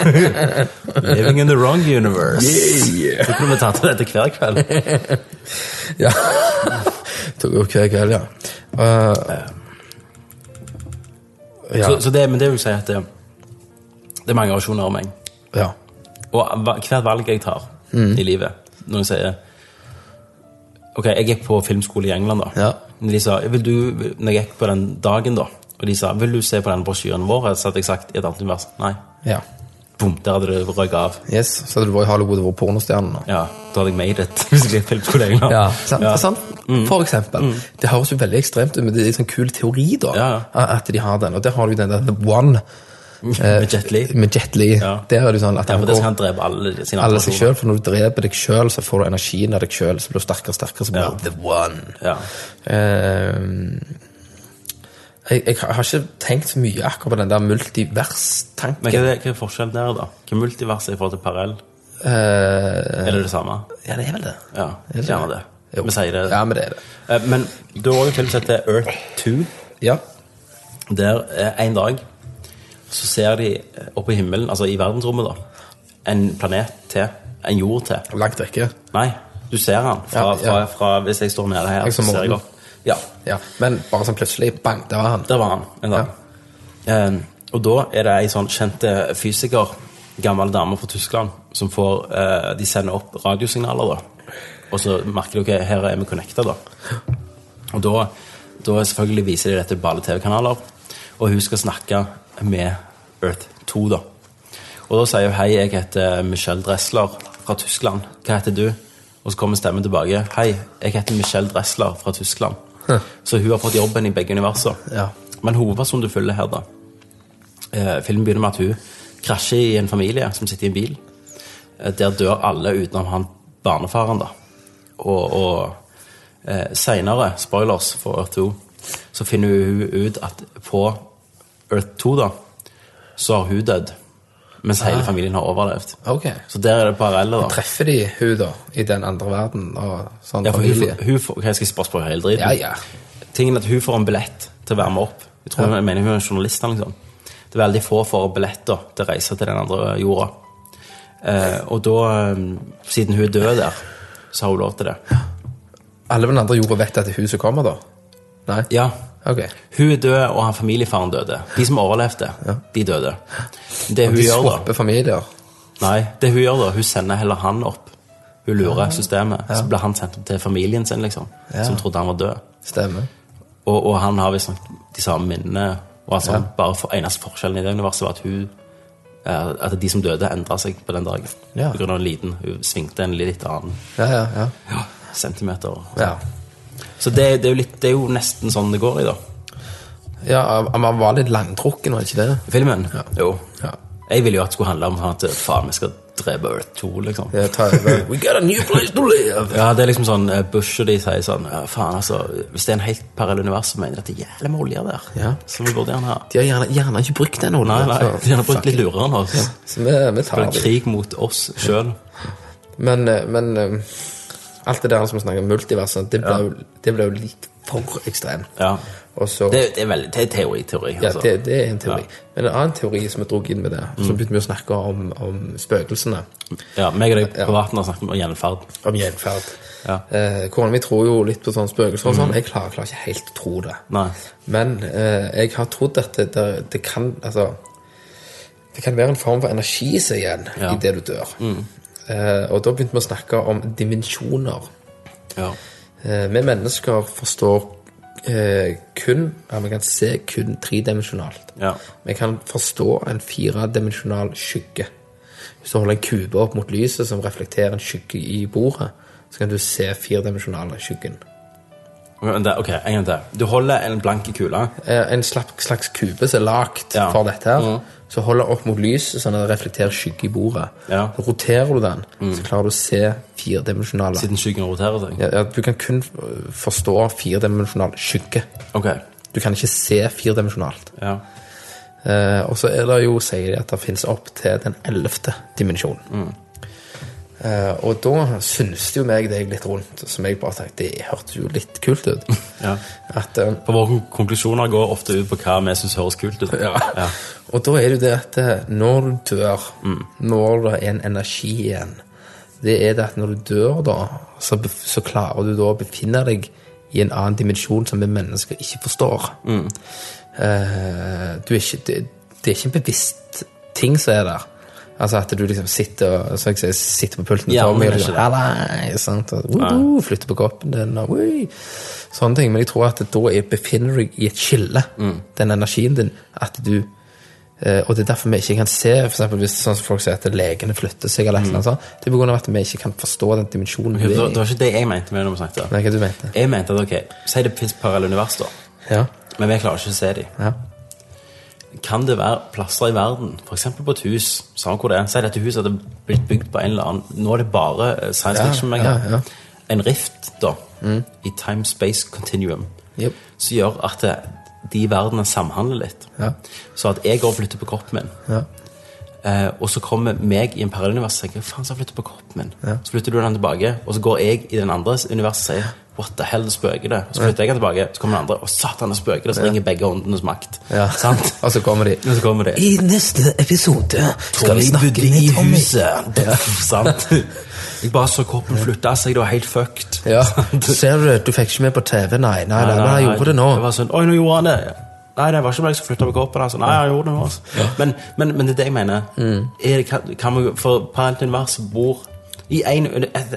Living in the wrong universe. Yeah. Så kunne vi tatt dette hver kveld. Ja. Tok opp hver kveld, ja. Uh, ja. Så, så det, men det vil si at det, det er mange versjoner av meg. ja. Og hvert valg jeg tar Mm. i livet når jeg sier Ok, jeg gikk på filmskole i England da Ja. De sa, vil du, når jeg gikk på den dagen da Og de sa, vil du se på den brosjyren vår? Så hadde jeg sagt i et annet univers Nei, ja. boom, der hadde det røyket av. Yes, Så hadde du vært i Hollywood og vært pornostjerne nå. Ja, da hadde jeg made it. Hvis jeg ble lenger. Ja, sant, sant? For eksempel. Det høres jo veldig ekstremt ut, men det er en sånn kul teori, da. Ja. At de har den. Og der har du den der The One. Med Jet Li. Med Jet Li. Ja. Der er det jo sånn at Ja, han for det skal går han drepe alle sine alle seg personer. sjøl, for når du dreper deg sjøl, så får du energien av deg sjøl, så blir du sterkere og sterkere, så blir Ja. du The One. Ja. Eh, jeg, jeg har ikke tenkt så mye akkurat på den der multivers-tanken. Men hva er, det, hva er forskjellen der, da? Hva er multivers i forhold til parell? Uh, Er det det samme? ja, det er vel det. Ja, det? gjerne det. Jo. Vi sier det. Ja, men det er det. Eh, Men du har en film som heter Earth 2. Ja. Der eh, en dag så ser de eh, oppe i himmelen, altså i verdensrommet, da, en planet til. En jord til. Langt vekke. Nei, du ser han fra, Ja, ja. fra, fra Hvis jeg står nede her, så ser jeg opp. Ja, Ja, men bare sånn plutselig, bang, der var han. der var han en dag. Eh, og da er det ei sånn kjent eh, fysiker, gammel dame fra Tyskland, som får uh, De sender opp radiosignaler, da. Og så merker dere her er vi connecta, da. Og da, da selvfølgelig viser de dette på alle TV-kanaler, og hun skal snakke med Earth 2, da. Og da sier hun hei, jeg heter Michelle Dressler fra Tyskland. Hva heter du? Og så kommer stemmen tilbake. Hei, jeg heter Michelle Dressler fra Tyskland. Så hun har fått jobben i begge universer. Ja. Men hovedpersonen du følger her, da eh, Filmen begynner med at hun krasjer i en familie som sitter i en bil. Eh, der dør alle utenom han barnefaren, da. Og, og eh, seinere, spoilers for Earth 2, så finner hun ut at på Earth 2, da, så har hun dødd. Mens hele familien har overlevd. Ok. Så der er det paralleller, da. Treffer de hun da, i den andre verden, og sånn Ja, for hun, familie? får- hun får, jeg skal bare spørre hele driten. Ja, ja. Tingen er at hun får en billett til å være med opp. Jeg tror jeg mener hun er en journalist. liksom. Det er veldig få får billetter til å reise til den andre jorda. Eh, og da, eh, siden hun er død der, så har hun lov til det. Alle på den andre jorda vet at det er hun som kommer, da? Nei? Ja, Ok. hun er død, og han familiefaren døde. De som overlevde, de døde. Det hun De gjør da familier? Nei, det hun gjør da, hun sender heller han opp. Hun lurer systemet. Så blir han sendt opp til familien sin, liksom. Ja. Som trodde han var død. Stemmer. Og, og han har visstnok de samme minnene. Og altså, bare for, eneste forskjellen i det universet var at hun eh, At de som døde, endra seg på den dagen. Ja. På grunn av liten. Hun svingte en litt annen Ja, ja, ja. ja, centimeter. Ja, Så det, det, er litt, det er jo nesten sånn det går i, da. ja man var litt langtrukken, var det ikke det? Filmen. Jo. Ja. Jeg ville jo at det skulle handle om at faen, vi skal drepe Earth 2, liksom. Ja. We got a new place to live! Ja, det er liksom sånn eh, Bush og de sier sånn ja, Faen, altså Hvis det er en helt parallell univers, så mener de at det er jævlig med olje der. Ja. Så vi burde gjerne ha De har gjerne, gjerne ikke brukt den oljen. Nei, nei, de har brukt litt lurere enn oss. Så vi, vi tar det. krig mot oss sjøl. Men, eh, men eh, alt det der som vi snakker om multiverset, det ble, jo, det ble jo litt for ekstremt. Ja. Og så Det, det er veldig det er teori. teori Ja, altså. det, det er en teori. Ja. Mm. Men en annen teori som vi dro inn med det, så begynte vi å snakke om, om spøkelsene. ja, meg og deg på vann har snakket om gjenferd. Om gjenferd. Ja. Eh, Kona mi tror jo litt på sånne spøkelser og sånn. Jeg klarer, klarer ikke helt å tro det. Nei. Men eh, jeg har trodd at det, det, kan Altså Det kan være en form for energi seg igjen Ja. Mm. i det du dør. Eh, og da begynte vi å snakke om dimensjoner. Ja. Eh, vi mennesker forstår eh, kun Ja, vi kan se kun tredimensjonalt. Ja. Vi kan forstå en firedimensjonal skygge. Hvis du holder en kube opp mot lyset som reflekterer en skygge i bordet, så kan du se firedimensjonale skyggen. Ok, en gang til. Du holder en blank kule. Eh, En slags, slags kube som er lagt Ja. for dette her, Mhm. Så holder opp mot lyset sånn at det reflekterer skygge i bordet. Ja. Så roterer du den, så klarer du å se firedimensjonale. Siden skyggen roterer seg. Ja, ja, du kan kun forstå firedimensjonal skygge. Ok. Du kan ikke se firedimensjonalt. Ja. Eh, og så er det jo, sier de at det finnes opp til den ellevte dimensjonen. Mm. Eh, og da syntes jo meg deg litt rundt, som jeg bare tenkte, det hørtes jo litt kult ut. ja. At, uh, For våre konklusjoner går ofte ut på hva vi syns høres kult ut. ja. Ja. Og da er det jo det at eh, når du dør, Mm. når det er en energi igjen, det er det at når du dør da, så, så klarer du da å befinne deg i en annen dimensjon som vi mennesker ikke forstår. Mm. Uh, du er ikke, det, det er ikke en bevisst ting som er der. Altså at du liksom sitter og så jeg sier, sitter på pulten Ja, Tommy og det liksom, «Hallei», sant? Og, flytter på kroppen din og «Oi», sånne ting. Men jeg tror at da er, befinner du deg i et skille, Mm. den energien din, at du Eh, og det er derfor vi ikke kan se for eksempel hvis sånn som folk sier at legene flytter seg, eller mm. eller annet. Det er av at vi ikke kan forstå den dimensjonen. Det vi var, det var ikke det jeg mente med når vi snakket. Nei, hva du mente? Jeg mente at ok, si det fins parallelle univers, da. Ja. Men vi klarer ikke å se dem. ja. Kan det være plasser i verden, f.eks. på et hus, samme hvor det er, si dette huset hadde blitt bygd på en eller annen Nå er det bare eh, science fiction, ja, ja. en rift da, i time-space continuum, yep. som gjør at det, de verdenene samhandler litt. Ja. Så at jeg går og flytter på kroppen min, Ja. Eh, og så kommer meg i en parallellunivers og tenker Hva faen så har jeg flyttet på kroppen min? Ja. Så flytter du den tilbake, og så går jeg i den andre universet og sier What the hell, spøker det? Så flytter jeg den tilbake, så kommer den andre, og satan, det spøker det. Så ringer begge åndenes makt. Ja. Sant? Og så kommer de. Og så kommer de. I neste episode skal vi snakke i huset. Sant? Jeg bare så kroppen flytte seg, det var helt fucked. Ja. Ser du? Du fikk ikke med på TV? Nei, nei, nei, nei, jeg gjorde det nå. Det var sånn, Oi, nå gjorde han det. Nei, det var ikke meg som flytta på kroppen. Altså. Nei, jeg gjorde det nå. Altså. Men, men, men det er det jeg mener. Mm. Er det, kan, kan vi, for parallelt univers bor i en, et,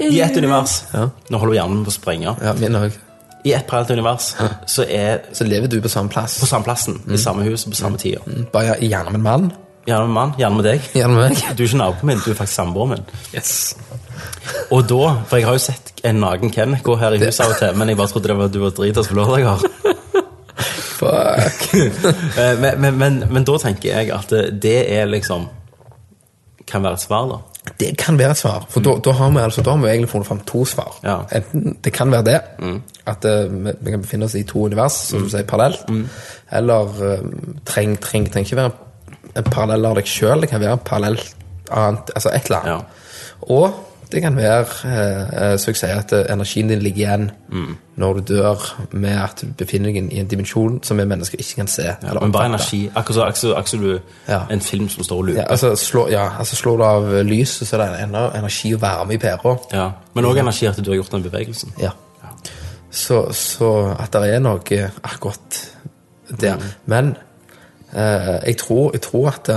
I ett univers Nå holder hjernen på å sprenge. Ja, min òg. I ett parallelt univers så er Så lever du på samme plass. på samme plassen, Mm. i samme hus, på samme tida. Bare gjerne med en mann. Gjerne med mann, gjerne med deg. Gjerne med meg. Du er ikke naboen min, du er faktisk samboeren min. Yes. Og da, for jeg har jo sett en naken Ken gå her i huset av og til, men jeg bare trodde det var du var dritas på lørdager. Fuck. Eh, men, men, men, men da tenker jeg at det- det er liksom Kan være et svar, da. Det kan være et svar. For da, da, har vi, altså, da har vi egentlig funnet fram to svar. Ja. Enten det kan være det, at uh, vi, kan befinne oss i to univers, som du sier, parallelt. Eller uh, treng, treng, trenger ikke være en parallell av deg sjøl, det kan være en parallell annet, altså et eller annet. Og det kan være, eh, eh, så jeg sier, at eh, energien din ligger igjen når du dør, med at du befinner deg i en dimensjon som vi mennesker ikke kan se. eller Men bare energi. Akkurat som du Ja. En film som står og lurer. Ja, altså, slå, ja, altså slår du av lyset, så er det enda energi og varme i pæra. Ja. Men òg energi at du har gjort den bevegelsen. Ja. Så, så at det er noe akkurat der. Men eh, jeg, tror, jeg tror at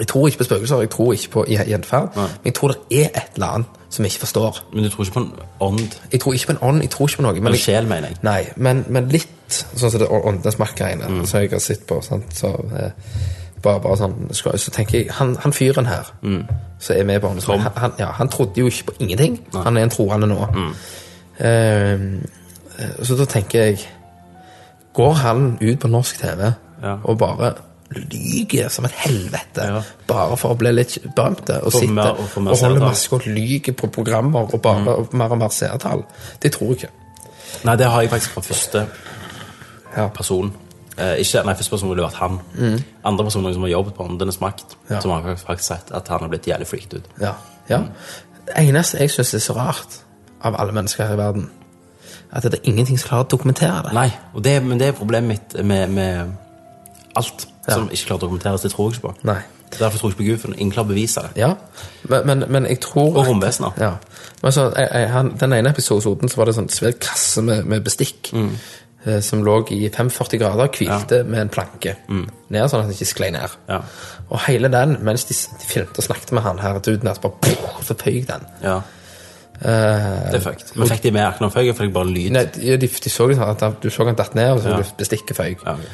Jeg tror ikke på spøkelser, jeg tror ikke på gjen- gjenferd. Men jeg tror det er et eller annet som jeg ikke forstår. Men du tror ikke på en ånd? Jeg tror ikke på en ånd, jeg tror ikke på noe. Men en sjel, mener jeg. Nei, men, men litt sånn som det åndenes makt-greiene som jeg har sett på. Sant? Så, eh, bare, bare sånn, så tenker jeg, han, han fyren her som er med på åndenes makt, han, ja, han trodde jo ikke på ingenting. Han er en troende nå. Mm. eh, så da tenker jeg Går han ut på norsk TV Ja. og bare lyger som et helvete Ja. bare for å bli litt berømte og sitte mer- og og holde masse maske og lyge på programmer og bare mer og mer seertall? Det tror jeg ikke. Nei, det har jeg faktisk fra første Ja. person. Eh, ikke, nei, første person ville vært han. Andre personer som har jobbet på Åndenes makt, Mm. Ja. som har faktisk sett at han har blitt jævlig freaked ut. Ja. ja. Det eneste jeg syns er så rart av alle mennesker her i verden, at det er ingenting som klarer å dokumentere det. Nei, og det, men det er problemet mitt med, med alt Ja. som ikke klarer å dokumenteres. Det tror jeg ikke på. Nei. Derfor tror jeg ikke på Gud, for ingen klarer å bevise det. Ja, men, men, men jeg tror Og romvesener. Ja. Men så, jeg, jeg, han, den ene episoden så var det sånn svær kasse med, med bestikk eh, som lå i 45 grader hvilte med en planke ned, sånn at den ikke sklei ned. Ja. Og hele den, mens de, de filmte og snakket med han her duden, at bare poff, så føyk den. Ja, Uh, det er fucked. Men fikk de med akkurat før, for jeg bare lyd? nei, de, de, de så liksom at du så han datt ned, og så Ja. ja. bestikket føyk. Ja, ok.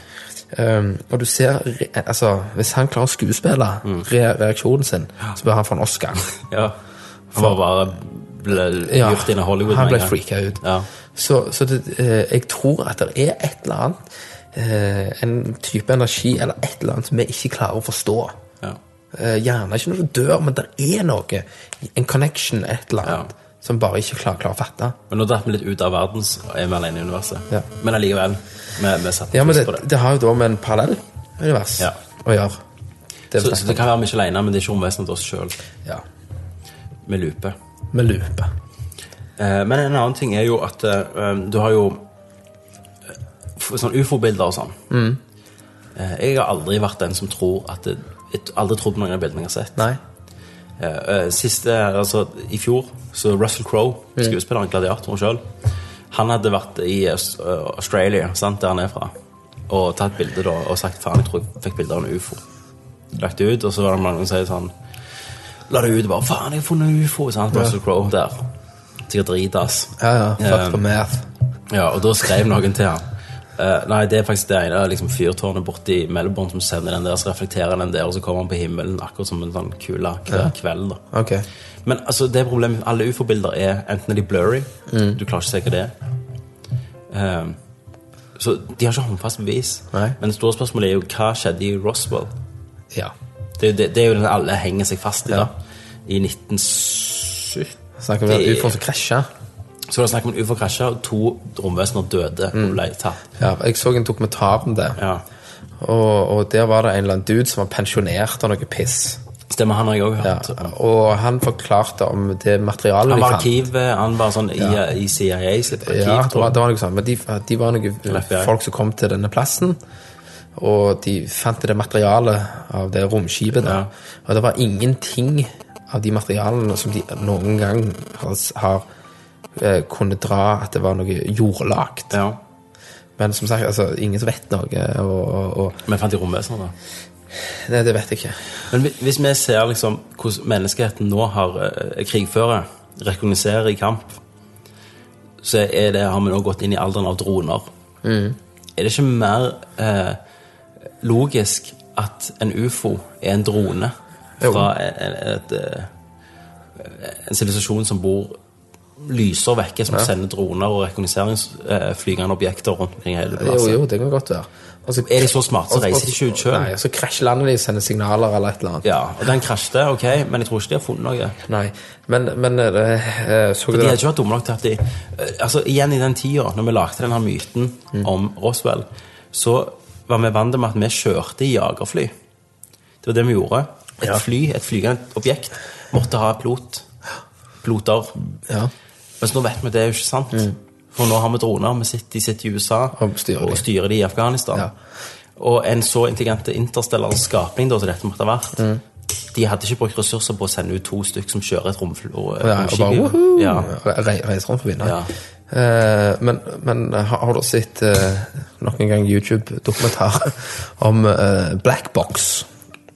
Um, og du ser, altså, hvis han klarer å skuespille re reaksjonen sin, så bør han få en Oscar. ja. Han var bare gjort inn i Hollywood. han ble freaka ut. Ja. Så, så det, eh, jeg tror at det er et eller annet, eh, en type energi eller et eller annet som vi ikke klarer å forstå. Ja. Eh, gjerne ikke når du dør, men det er noe, en connection, et eller annet, Ja. Som bare ikke klarer, klarer å fatte. Men nå datt vi litt ut av verdens og er vi alene i universet. Ja. Men allikevel, vi, vi satte Ja, men det, på det. det har jo da med en parallell univers Ja. å gjøre. Det Så, så det kan være vi ikke alene, men det er ikke romvesenet til oss sjøl. Ja, Vi looper. med lupe. Eh, men en annen ting er jo at eh, um, du har jo eh, sånn ufo-bilder og sånn. Eh, jeg har aldri vært den som tror at det, jeg aldri trodd på noen av bildene jeg har sett. Nei. Eh, eh, siste, altså I fjor så Russell Crowe, skuespilleren, gladiatoren sjøl, han hadde vært i eh, Australia, sant, der han er fra, og tatt bilde da, og sagt faen, jeg tror jeg fikk bilde av en ufo. Lagt det ut, og så var det mange som sier sånn La det ut, bare faen, jeg har funnet en ufo. Sant? Russell Crowe der. Sikkert dritass. Ja, ja. Fuck Eh, for math. ja, og da skrev noen til han Uh, nei, det er faktisk det ene liksom, fyrtårnet borti Melbourne som sender den der, så reflekterer den der, og så kommer han på himmelen akkurat som en sånn kule hver kveld. da. Ok. Men altså, det problemet med alle ufo-bilder er enten er de blurry, du klarer ikke å se hva det er. Um, så de har ikke håndfast bevis. Nei. Men det store spørsmålet er jo hva skjedde i Roswell? Ja. Det, er det, det er jo den alle henger seg fast i, Ja. da. I 1970 Snakker vi om ufo som krasja? Så det snakk om en ufo krasja, og to romvesener døde og ble tatt. Ja, jeg så en dokumentar om det. Ja. Og, og der var det en eller annen dude som var pensjonert av noe piss. Stemmer, han har jeg òg Ja. Og han forklarte om det materialet Han de fant. arkiv, han var sånn i, i CIA sitt arkiv. Ja, det tror var, jeg. det var noe sånt. Men de, de var noen folk som kom til denne plassen, og de fant det materialet av det romskipet. Ja. Og det var ingenting av de materialene som de noen gang har, har eh, kunnet dra at det var noe jordlagt. Ja. Men som sagt, altså, ingen som vet noe, og, og, og Men fant de romvesener, da? Nei, det vet jeg ikke. Men hvis vi ser liksom hvordan menneskeheten nå har eh, krigfører, rekognoserer i kamp, så er det, har vi nå gått inn i alderen av droner. Mm. Er det ikke mer eh, logisk at en ufo er en drone fra et, et, eh, en sivilisasjon som bor lyser vekke, som sender droner og rekognoseringsflygende objekter rundt omkring hele Jo, jo, det kan godt være. Og så- Er de så smarte, så reiser de ikke ut og så krasjlander de og sender signaler eller et eller annet. Ja, og den krasjte, ok, men jeg tror ikke de har funnet noe. Nei, men, men det, eh, så For de hadde ikke vært dumme nok til at de eh, Altså, igjen i den tida, når vi lagde denne myten Mm. om Roswell, så var vi vant med at vi kjørte i jagerfly. Det var det vi gjorde. Et Ja. fly, et flygende objekt, måtte ha pilot. Piloter. Ja. Mens nå vet vi at det er jo ikke sant. For nå har vi droner. Vi sitter, de sitter i USA Og styrer de. styrer de i Afghanistan. Ja. Og en så intelligente interstellar skapning da, som dette måtte ha vært Mm. De hadde ikke brukt ressurser på å sende ut to stykker som kjører et romfly. Og, Ja, og bare woohoo! ja. Re reiser rundt forbi. Ja. Uh, men men har, har du sett uh, nok en gang YouTube-dokumentar om uh, black box?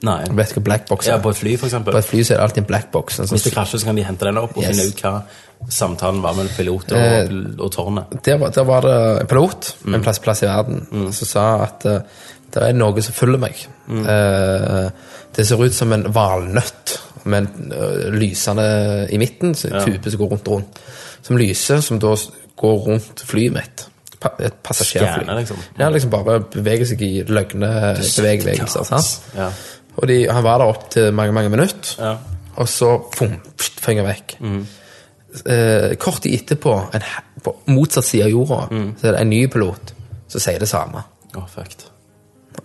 Nei. Du vet hva black box er? Ja, på et fly, for eksempel. På et fly så er det alltid en black box. En sånn, Hvis det krasjer, så kan de hente den opp og Yes. finne ut hva samtalen var mellom pilot og, Eh, og tårnet. der, var, der var det en pilot Mm. en plass, plass i verden som sa at uh, det er noe som følger meg. Mm. Uh, det ser ut som en valnøtt med en uh, lysende i midten, så en Ja. tupe som går rundt og rundt. Som lyser, som da går rundt flyet mitt. Et passasjerfly. Stjerne, liksom. Ja, liksom bare beveger seg i løgne bevegelser. sant? Ja. Og de, han var der opp til mange, mange minutter. Ja. Og så fum, pst, vekk. vekk. Eh, kort tid etterpå, en, på motsatt side av jorda, så er det en ny pilot som sier det samme. Oh.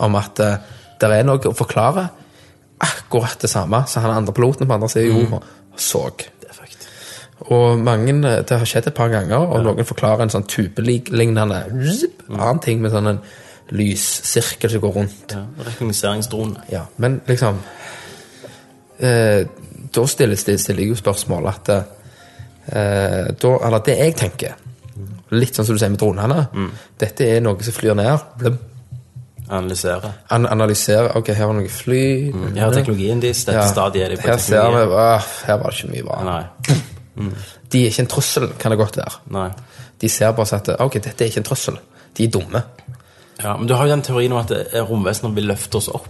Om at eh, det er noe å forklare akkurat det samme som han andre piloten på andre siden av jorda så. Det er fucked. Og mange, eh, det har skjedd et par ganger, og noen forklarer en sånn tubelignende zip, annen ting med sånn en lyssirkel som går rundt. Ja. Rekognoseringsdrone. Ja, men liksom eh, Da stiller, stiller, stiller jeg jo spørsmål at eh, da, Eller det jeg tenker Litt sånn som du sier med dronene. Dette er noe som flyr ned. Blum, Analysere. an analysere. Ok, her var noe fly. Her er teknologien deres. Dette Ja, stadiet er de på her ser vi teknologien. ah, Her var det ikke mye bra. Nei. De er ikke en trussel, kan det godt være. Nei. De ser bare sånn at Ok, dette er ikke en trussel. De er dumme. Ja, men du har jo den teorien om at romvesener vil løfte oss opp.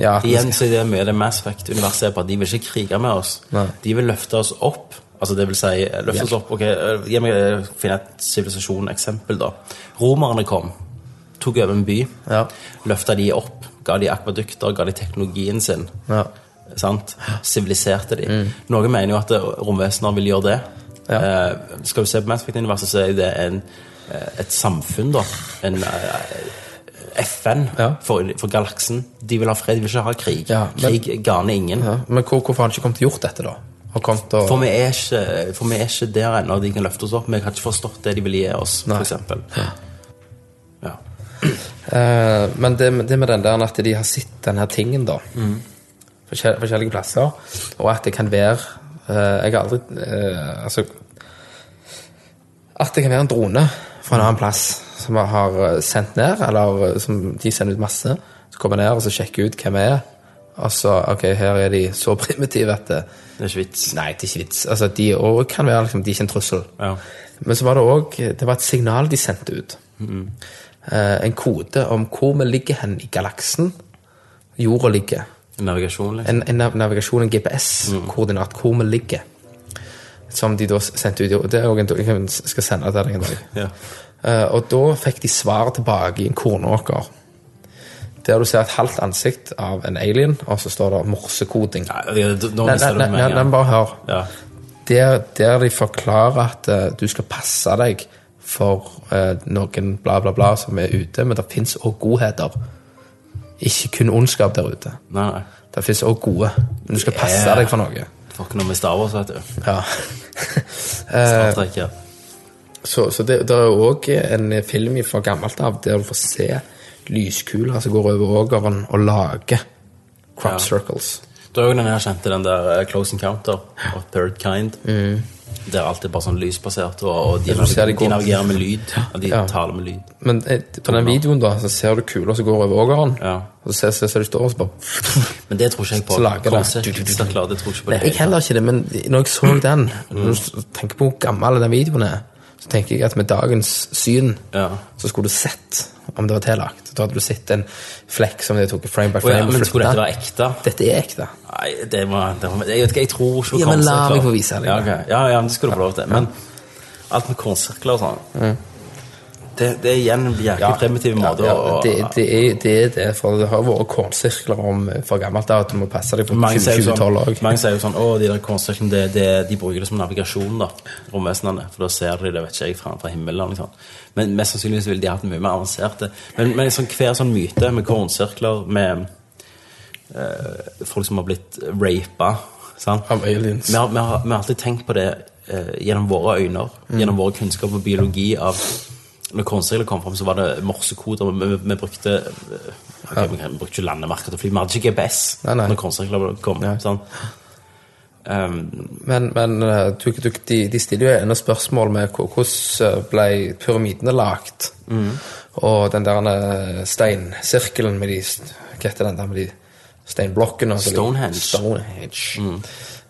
Ja, Igjen så er det mye det Mass Effect-universet er på de vil ikke krige med oss. Nei. De vil løfte oss opp. Altså det vil si, eh, løfte oss opp Ok, eh, gi meg eh, finne et sivilisasjon-eksempel, da. Romerne kom, tok over en by, Ja. løfta de opp, ga de akvadukter, ga de teknologien sin. ja. sant? Siviliserte de. Noen mener jo at romvesener vil gjøre det. Ja. Eh, skal du se på Mass Effect-universet, så er det en, et samfunn, da. En eh, FN Ja. for, for galaksen. De vil ha fred, de vil ikke ha krig. Ja, men- krig garner ingen. ja. Men hvor, hvorfor har han ikke kommet gjort dette, da? Og... For vi er ikke, for vi er ikke der ennå de kan løfte oss opp. Vi har ikke forstått det de vil gi oss, f.eks. Ja. Uh, men det, det med den der at de har sett denne tingen, da, forskjell, forskjellige plasser, og at det kan være uh, Jeg har aldri uh, Altså At det kan være en drone fra en annen plass som har eh, sendt ned, eller eh, som de sender ut masse, så kommer ned og så sjekker ut hvem vi er, Og så ok, her er de så primitive at det, Det er ikke vits. Nei, det er ikke vits. Altså, de òg kan være liksom, de er ikke en trussel. Ja. Men så var det òg Det var et signal de sendte ut. Eh, en kode om hvor vi ligger hen i galaksen jorda ligger. Navigasjon, liksom. En, en nav- navigasjon, en GPS-koordinat, hvor vi ligger. Som de da sendte ut. Det er også en, jeg skal sende til deg en dag. Ja. Uh, og da fikk de svar tilbake i en kornåker. Der du ser et halvt ansikt av en alien, og så står det morsekoding. Nei, nå mister nei, du nei, meg. nei, bare hør. Ja. Der, der de forklarer at uh, du skal passe deg for uh, noen bla, bla, bla som er ute, men det fins òg godheter. Ikke kun ondskap der ute. Nei. Det fins òg gode, men du skal passe Yeah. deg for noe. Får ikke noe med Star Wars, vet du. Ja. Star Trek, ja. Så, så det, det er òg en film fra gammelt av der du får se lyskuler som går over ågeren og lager crop Ja. circles. Du har jo den her kjente, den der eh, Close Encounter of Third Kind. Der alt er bare sånn lysbasert, og, og de, Ja, de navigerer med lyd. Og de Ja. taler med lyd. Men eh, på den videoen da, så ser du kuler som går over ågeren. Ja. Og så ser, ser, ser de står og så bare Men det tror ikke jeg på. Så lager det. Det tror ikke på Nei, jeg heller ikke det, men når jeg så den, når du tenker på hvor gammel den videoen er, så tenker jeg at med dagens syn, Ja. så skulle du sett om det var tillagt. Da hadde du sett en flekk som de tok frame by frame. frame. ja, men skulle dette være ekte? Dette er ekte. Nei, det var, det var Jeg jeg tror ikke Ja, men la meg få vise det. Ja, okay. ja, ja, men det skulle du få lov til. Men alt med kornsirkler og sånn det, det er igjen en jævlig primitiv måte ja, å det, det, er, det er det, for det har vært kornsirkler om eh, for gammelt av at du må passe deg for mange sier, 2012 sånn, òg. mange sier jo sånn Å, de der kornsirklene, det, det, de bruker det som navigasjon, da. Romvesenene. For da ser de det, vet ikke jeg, fra, fra himmelen. Liksom. Men mest sannsynligvis ville de hatt mye mer avanserte. Men, men sånn, hver sånn myte med kornsirkler, med eh, folk som har blitt rapa? Av aliens. Vi har, vi, har, vi har alltid tenkt på det eh, gjennom våre øyne, gjennom vår kunnskap og biologi av Når kornsirkler kom fram, så var det morsekoder. Vi, vi, vi brukte okay, ok, vi, vi brukte ikke landemerker til å fly. Vi hadde ikke GPS Nei, nei. når kornsirkler kom. Sant? Um, Men, men eh, du, du, de, de stiller jo ennå spørsmål med hvordan eh, ble pyramidene lagt. Mm. Og den der eh, steinsirkelen med de Hva heter den der med de steinblokkene? Stonehenge. Stonehenge. Mm.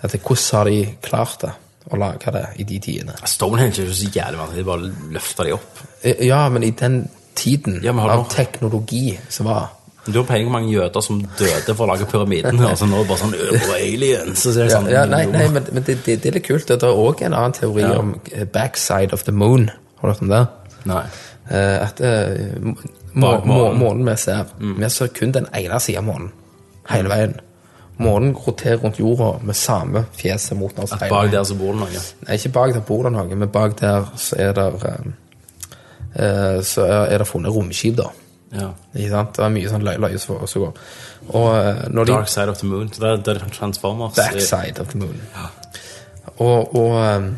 det, hvordan har de klart det? Å lage det i de tidene? Stonehenge er jo så jævlig vanskelig. De bare løfter de opp. Eh, Ja, men i den tiden Ja, av teknologi som var Du har peiling på hvor mange jøder som døde for å lage pyramiden. Og så nå er det bare sånn «Ø, aliens. Så det ja, sånn, ja, Nei, nei men, men det, det, det er litt kult. Det er òg en annen teori Ja. om eh, backside of the moon. Har du hørt om det? Nei. Eh, at uh, må, må, månen. vi ser Vi ser kun den ene sida av månen hele veien. Månen roterer rundt jorda med samme fjeset mot oss. At bak der så bor det noe. Nei, ikke bak der bor det noe, men bak der så er det eh, eh, Så er, det funnet romskip, da. Ja. Ikke sant? Det er mye sånn løye som som går. Og eh, når de Dark Side of the Moon. Så det er, det er Transformers. Backside of the moon. Og, og um,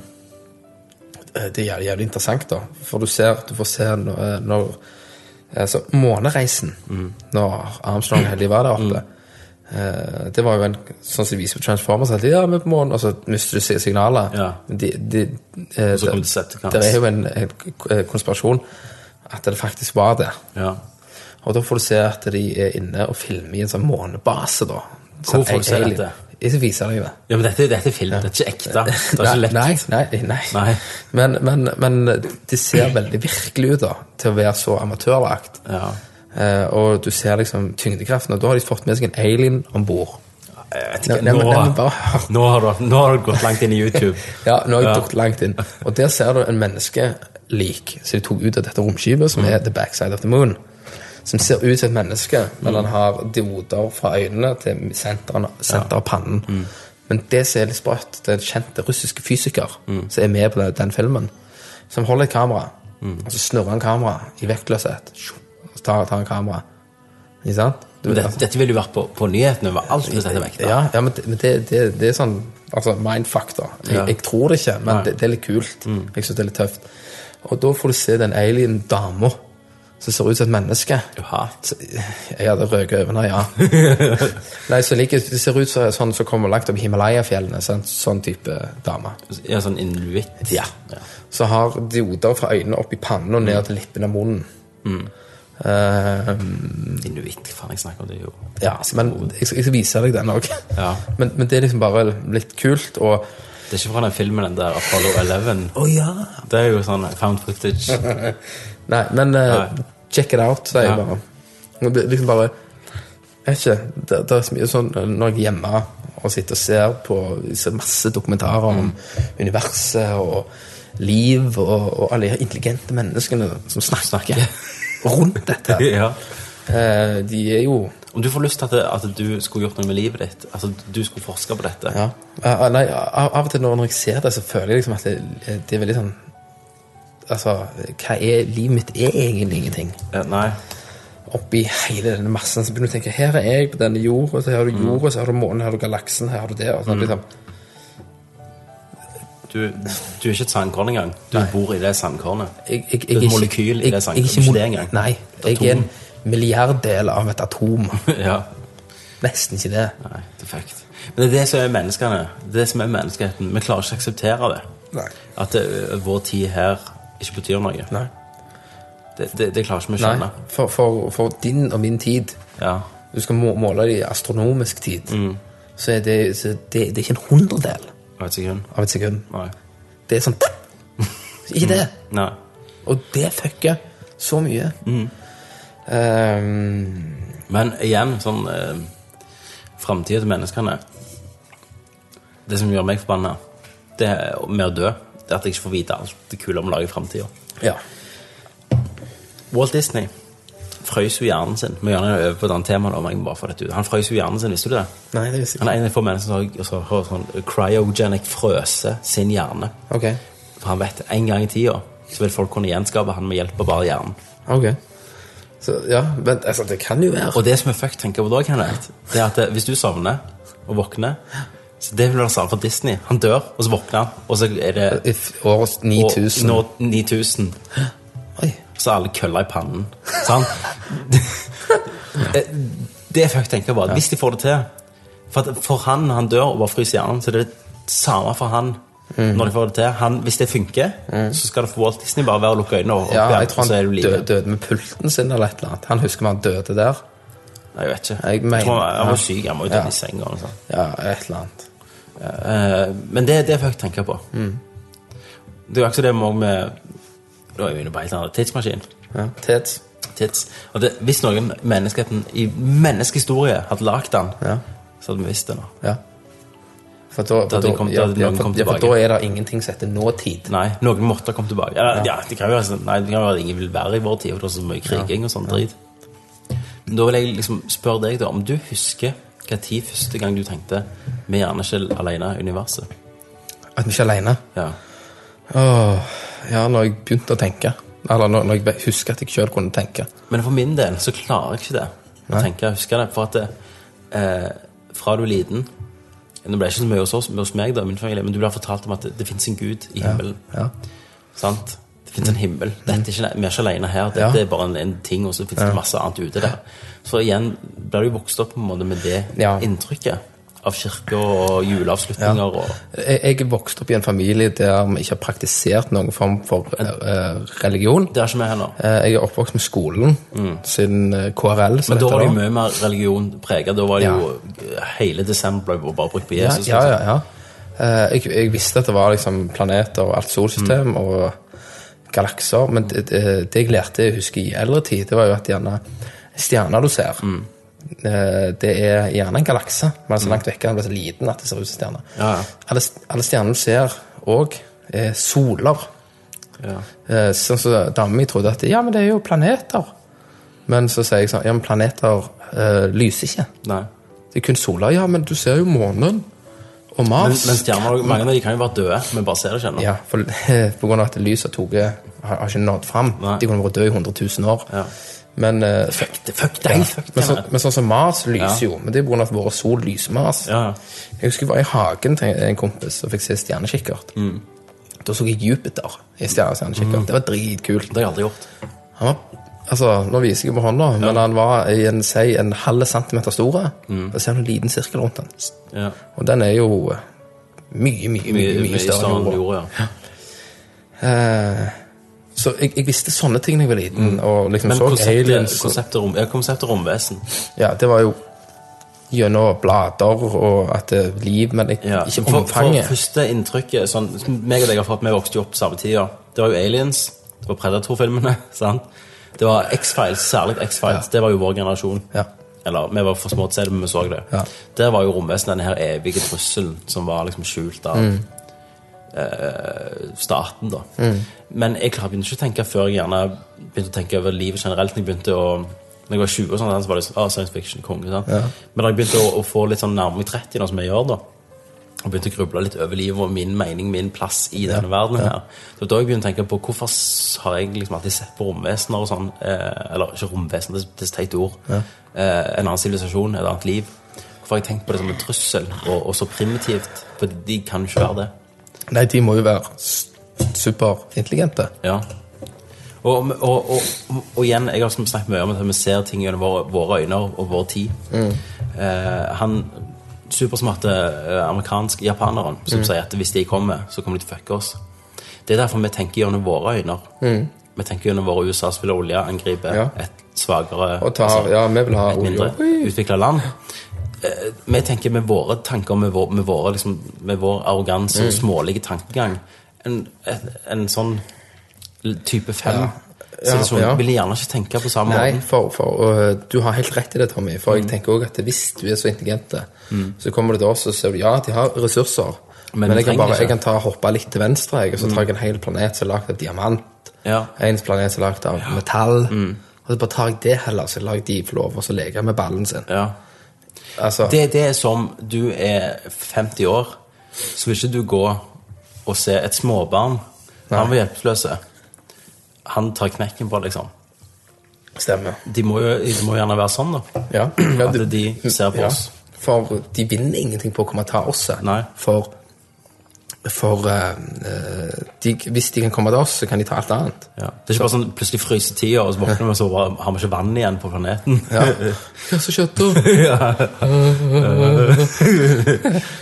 det er jævlig, interessant, da. For du ser, du får se når, når Altså, månereisen, når Armstrong heldig var der oppe eh, Det var jo en sånn som de viser på Transformers. hele månen, og så mister du signalet. Ja. De, de, eh, så kom det- er jo en, en konspirasjon at det faktisk var det. Ja. Og da får du se at de er inne og filmer i en sånn månebase, da. Hvor får du se dette? Jeg viser deg det. ja, men dette, dette er film. Det er ikke ekte. Det er ikke lett. Nei, nei, nei. Nei. Men, men, men det ser veldig virkelig ut da, til å være så amatørlagt. Ja. Eh, og du ser liksom tyngdekraften, og da har de fått med seg en alien om bord. Nå, nå, nå har du gått langt inn i YouTube. Ja, nå har jeg Ja. gått langt inn. Og der ser du en menneskelik som de tok ut av dette romskipet, som er The Backside of the Moon. Som ser ut som et menneske, men han har dioder fra øynene til senteret senter av pannen. Men det som er litt sprøtt, det er en kjent russiske fysiker som er med på den, den filmen, som holder et kamera, og så snurrer han kamera i vektløshet. Og så tar, tar han kamera. Ikke sant? Du, Men dette, dette ville jo vært på, på nyhetene overalt hvis dette er ekte. ja, ja, men, det, men det, det, det er sånn Altså, mindfuck, da. Jeg, Ja. jeg tror det ikke, men det, det er litt kult. Jeg synes det er litt tøft. Og da får du se den alien-dama som ser ut som et menneske. Så, jeg hadde røke øynene, ja. Nei, så like, Det ser ut som sånn som kommer langt opp Himalaya-fjellene. Sånn, sånn type dame. Ja, sånn inuitt. Ja. Så har dioder fra øynene opp i pannen og ned til lippen av munnen. Eh, Inuitt, hva faen jeg snakker om, det jo ja, men jeg jeg skal vise deg den òg. Ja. Men, men det er liksom bare litt kult, og Det er ikke fra den filmen den der Apollo 11. Oh, ja! Det er jo sånn found footage. Nei, men uh, Nei. check it out, sier Ja. bare. Det, liksom bare Jeg vet ikke. Det, det er så mye sånn eh, når jeg er hjemme og sitter og ser på ser masse dokumentarer om Mm. universet og liv og, og alle de intelligente menneskene som snakker rundt dette. ja. Eh, de er jo Om du får lyst til at, at du skulle gjort noe med livet ditt, altså du skulle forske på dette Ja. Eh, nei, av, og til når jeg ser det, så føler jeg liksom at det, det er veldig sånn Altså, hva er Livet mitt er egentlig ingenting. Eh, Nei. Oppi hele denne massen så begynner du å tenke Her er jeg på denne jorda, så her har du jorda, så har du månen, her har du galaksen, her har du det. Og sånn, liksom. Du, du er ikke et sandkorn engang. Du bor i det sandkornet. jeg, jeg, jeg, du er et molekyl i det sandkornet. ikke ikke det engang. Nei, jeg er en milliarddel av et atom. ja. Nesten ikke det. Nei, defekt. Men det er det som er menneskene. Det er det som er menneskeheten. Vi klarer ikke å akseptere det. Nei. At det, vår tid her ikke betyr noe. Nei. Det, det, det klarer ikke vi å Nei. skjønne. For, for, for din og min tid Ja. Du skal måle det i astronomisk tid. Mm. Så er det, så det, det er ikke en hundredel Av et sekund. av et sekund. Nei. Det er sånn Ikke det. Nei. Og det fucker så mye. Mm. Um, Men igjen, sånn uh, Framtida til menneskene Det som gjør meg forbanna det er med å dø, det er at jeg ikke får vite alt det kule om å lage i framtida. ja. Walt Disney frøys jo hjernen sin. Vi gjør det over på et annet tema, da, men bare få dette ut. Han frøys jo hjernen sin, visste du det? Nei, det visste Han er en av de få menneskene som har- sånn cryogenic frøse sin hjerne. ikke. Ok. For han vet en gang i tida så vil folk kunne gjenskape han med hjelp av bare hjernen. Ok. Så, ja, men altså, det kan jo være Og det som er fucked, tenker på da, Kenneth, det er at eh, hvis du sovner og våkner så Det vil være samme for Disney. Han dør, og så våkner han, og så er det f- 9000. Og nå 9000. Oi. Så er alle køller i pannen. Sant? det er fuck tenker på. at Hvis de får det til For, for han, når han dør og bare fryser hjernen, så det er det samme for han. Mm. Når de får det til han, Hvis det funker, så skal det for Walt Disney bare være å lukke øynene og opp Ja, jeg tror han døde, døde med pulten sin eller et eller annet. Han husker man døde der. Nei, Jeg vet ikke. Jeg mener- tror han, han var syk, han må jo Ja. i senga. sånn. Ja, et eller annet. Eh, men det, det får jeg tenke på. Mm. Det er jo akkurat det med, med Da er vi inne på helt annet. Tidsmaskin. Ja. Teds. Tids. Og det, hvis noen menneskeheten i menneskehistorie hadde lagd den, Ja. så hadde vi visst det nå. Ja. For da, Da da ja, ja, for, ja, for da er det ingenting som heter nåtid. Nei, noen måtte komme tilbake. Eller, ja. det kan jo være sånn- nei, det kan jo være at ingen vil være i vår tid, for det er så mye kriging og sånn drit. Men da vil jeg liksom spørre deg, da, om du husker hva tid første gang du tenkte vi er gjerne ikke alene i universet? At vi ikke er alene. Ja. Åh, ja, når jeg begynte å tenke. Eller når, når jeg husker at jeg sjøl kunne tenke. Men for min del så klarer jeg ikke det. Å tenke, jeg husker det, for at det, eh, fra du er liten Det ble ikke så mye hos oss, hos meg, da, min familie, men du blir fortalt om at det, det fins en gud i himmelen. Ja. Sant? Det fins en himmel. Dette er ikke, vi er ikke alene her. Dette Ja. er bare en, en ting, og så fins det masse annet ute der. Så igjen blir du vokst opp på en måte med det Ja. inntrykket av kirke og juleavslutninger og Jeg, jeg er vokst opp i en familie der vi ikke har praktisert noen form for eh, religion. Det er ikke vi heller. Eh, jeg er oppvokst med skolen siden eh, KRL. Mm. Men da var det jo mye mer religion preget. Da var det Ja. jo Hele desember ble bare brukt på Jesus. ja, ja, ja. ja. Eh, jeg, jeg visste at det var liksom planeter og alt solsystem Mm. og galakser, men det, det, det jeg lærte jeg husker i eldre tid, det var jo at gjerne stjerner du ser, Mm. Eh, det er gjerne en galakse, men så langt vekke, den blir så liten at det ser ut som stjerner. Ja, ja. Alle, alle stjerner du ser òg, er soler. Ja. Eh, Sånn som damen min trodde at ja, men det er jo planeter. Men så sier jeg sånn, ja, men planeter eh, lyser ikke. Nei. Det er kun soler. Ja, men du ser jo månen og Mars. men stjerner, mange av de kan jo være døde, vi bare ser det ikke ennå. Ja, for, på grunn av at lyset har, har ikke nådd fram. Nei. De kunne vært døde i 100 000 år. Ja. Men, uh, Fuck, det, fuck deg! ja. Fuck men, så, men sånn som Mars lyser Ja. jo. Men det er av at vår sol lyser Mars. Ja. Jeg husker jeg var i hagen til en kompis og fikk se stjernekikkert. Mm. Da så jeg Jupiter i stjernekikkert. Det var dritkult. Det har jeg aldri gjort. Han var, altså, nå viser jeg på hånda, men han var i en, si, en halv centimeter stor. Mm. Da ser du en liten sirkel rundt den. Ja. Og den er jo mye, mye, mye, Mye, mye, større enn jorda. Ja. Eh, Så jeg, jeg visste sånne ting da jeg var liten, og liksom Men så konseptet, aliens. og- konseptet, rom, ja, konseptet romvesen Ja, det var jo gjennom blader og at det er liv, men ikke, ja. ikke for, for første inntrykket sånn, meg og deg har fått, vi vokste jo opp samme tida. Det var jo Aliens, det var Predator-filmene. sant? Det var X-Files, særlig X-Files. Det var jo vår generasjon. Ja. Eller vi var for små til å se det, men vi så det. Ja. Der var jo romvesenet denne her evige trusselen som var liksom skjult av Mm. Eh, staten, da. Mm. Men jeg begynte ikke å tenke før jeg gjerne begynte å tenke over livet generelt. Når jeg begynte å når jeg var 20, og sånn, så var det ah, science fiction, konge. Ja. Men da jeg begynte å, å få litt sånn nærmere 30, nå, som jeg gjør da, og begynte å gruble litt over livet og min mening, min plass i denne verdenen her. så da jeg begynte å tenke på hvorfor har jeg liksom alltid sett på romvesener og sånn, eh, eller ikke romvesen, det, det er et teit ord, eh, en annen sivilisasjon, et annet liv. Hvorfor har jeg tenkt på det som en trussel, og, og så primitivt, for de kan jo ikke være det. Nei, de må jo være superintelligente. Ja. Og, og, og, og, igjen, jeg har snakket mye om at vi ser ting gjennom våre, våre øyne og vår tid. Eh, han supersmarte eh, amerikansk japaneren som sier at hvis de kommer, så kommer de til å fucke oss. Det er derfor vi tenker gjennom våre øyne. Vi tenker gjennom våre USA som vil oljeangripe Ja. et svakere altså, ja, vi vil ha et mindre utvikla land. Eh, Vi tenker med våre tanker, med vår, med våre, liksom, med vår arroganse Mm. og smålige tankegang. En, en, en sånn type fem Ja. Ja, ja. vil jeg gjerne ikke tenke på samme Nei, måte. for, for og, du har helt rett i det, Tommy. For jeg tenker også at hvis du er så intelligent, så kommer du til oss og sier ja, de har ressurser. Men, Men jeg kan bare jeg kan ta hoppe litt til venstre, jeg, og så tar jeg en hel planet som er lagd av diamant. Ja. En planet som er lagd av metall. Og så bare tar jeg det heller, så lar jeg de få lov å leke med ballen sin. Ja. Altså, Det, det er som du er 50 år, så vil ikke du gå og se et småbarn. Han var hjelpeløse. Han tar knekken på, liksom. stemmer. De må jo de må gjerne være sånn, da. Ja. ja At de ser på ja. oss. For de vinner ingenting på å komme og ta oss. Nei. For, for eh, eh, de, hvis de kan komme til oss, så kan de ta alt annet. Ja. Det er ikke bare sånn plutselig fryser tida, og så våkner vi, og så har vi ikke vann igjen på planeten. Ja. Hva kjøtter skjedde?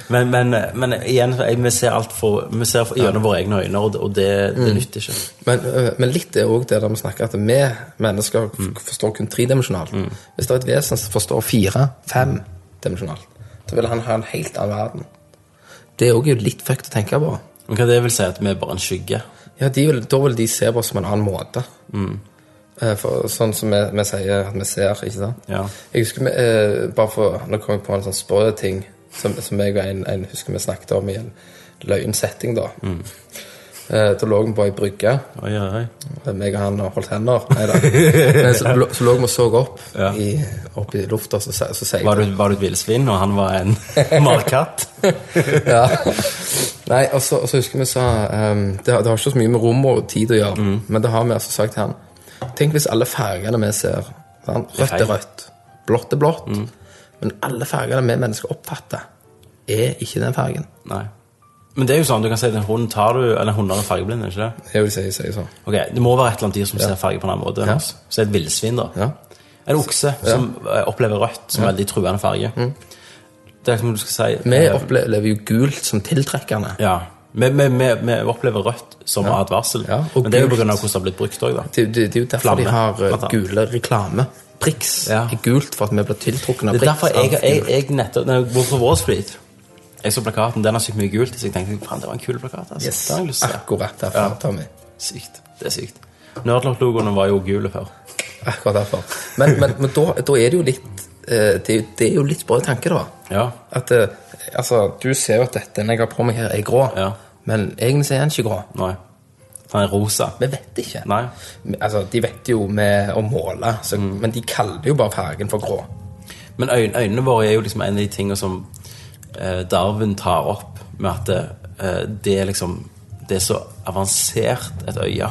Men, men, men igjen, vi ser alt for, vi ser gjennom våre egne øyne, og det, det, Mm. nytter ikke. Men, øh, men litt er òg det der vi snakker at vi mennesker Mm. forstår kun tredimensjonalt. Hvis det er et vesen som forstår fire, femdimensjonalt, så vil han ha en helt annen verden. Det er òg litt fucked å tenke på. Men hva det vil si at vi er bare en skygge? Ja, vil, Da vil de se på oss på en annen måte. Mm. Eh, For, sånn som vi, vi sier at vi ser, ikke sant? Ja. Jeg husker vi, eh, bare for, Nå kom jeg på en sånn sprø ting som, som jeg og en, en husker vi snakket om i en løgnsetting, da. Mm. Eh, da lå vi på ei brygge. Oi, oi, oi. meg og han holdt hender. Men så, så lå vi og så opp Ja. i, opp i lufta, så, så, så Var du, var du et villsvin, og han var en markatt? ja. Nei, og så, husker vi sa um, det, det har ikke så mye med rom og tid å gjøre, Mm. men det har vi altså sagt til han. Tenk hvis alle fargene vi ser sant? Rødt er rødt, blått er blått. Mm. Men alle fargene vi mennesker oppfatter, er ikke den fargen. Nei. Men det er jo sånn, du kan si at en hund tar du, eller hunder er fargeblinde, ikke det? Jeg vil si, si sånn. Ok, Det må være et eller annet dyr som ser farge på en annen måte Ja. Så et villsvin, da. Ja. En okse som eh, opplever rødt som veldig truende farge. Det er som du skal si Vi eh, opplever jo gult som tiltrekkende. Ja. Vi, vi, vi, vi opplever rødt som advarsel. Men det er jo pga. hvordan det har blitt brukt òg, da. Det, det, det er jo derfor Flamme, de har eh, gule reklame. Priks er gult for at vi blir tiltrukket av priks. Det er derfor jeg, jeg, jeg nettopp jeg på vår flyt Jeg så plakaten, den har sykt mye gult Så jeg tenkte, faen, det var en kul plakat altså. Yes, Det lyst akkurat derfor, Ja. Tommy. Sykt, det er sykt Nerdlock-logoene var jo gule før Akkurat derfor. Men, men, men da, da er det jo litt eh, det, det er jo litt sprø tanke, da. Ja, At eh, altså, du ser jo at dette den jeg har på meg her, er grå. Ja. Men egentlig så er den ikke grå. nei Den er rosa Vi vet ikke. Nei Altså, De vet jo med å måle, så, men de kaller jo bare fargen for grå. Men øyn, øynene våre er jo liksom en av de tingene som Darwin tar opp med at det, eh, det er liksom Det er så avansert et øye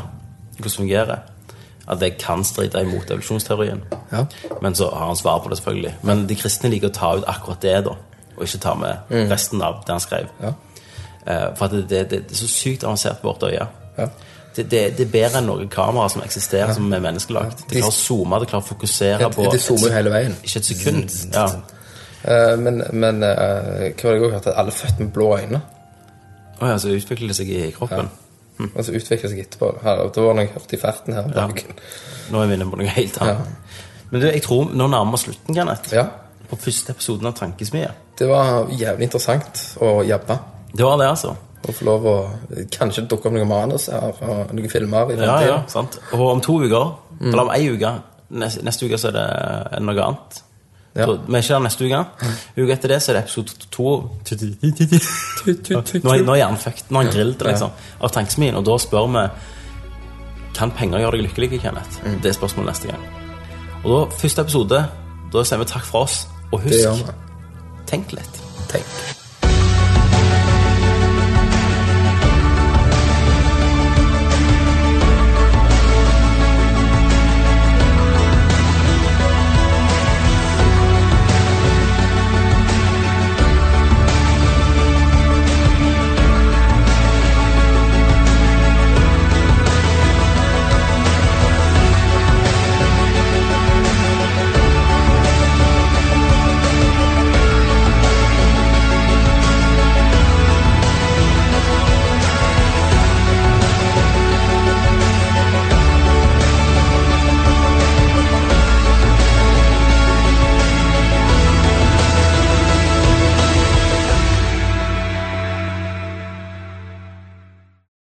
hvordan det fungerer, at det kan stride imot evolusjonsteorien. Ja. Men så har han svar på det, selvfølgelig. Men de kristne liker å ta ut akkurat det, da. Og ikke ta med resten av det han skrev. Ja. Eh, for at det, det, det er så sykt avansert på vårt øye. Ja. Det, det, det er bedre enn noen kameraer som eksisterer, som er menneskelagt. Det klarer å zoome, det klarer å fokusere på det zoomer hele veien. ikke et sekund. Ja. Eh, men men eh, hva var det jeg også hørte? At alle er født med blå øyne. Å ja, så utvikler det seg i kroppen. Og så utvikla seg etterpå. Her, det var noe jeg hørte i ferten her. Ja. Ja. Nå er vi inne på noe helt annet. Men du, jeg tror nå nærmer slutten, Kenneth. ja. På første episoden av Tankesmia. Det var jævlig interessant å jabbe. Det var det, altså. Og få lov å Kanskje dukke opp noen manus her, og noen filmer Ja, ja, sant. Og om to uker, eller om ei uke Neste, neste uke så er det noe annet. Ja. Er ikke der neste uke. Uka etter det så er det episode to. Nå nå er hjernen fucked. Nå er han grillet, liksom. Av tankesmien. Og da spør vi Kan penger gjøre deg lykkelig, Kenneth? Det er spørsmålet neste gang. Og da, første episode, da sier vi takk for oss. Og husk, tenk litt. Tenk.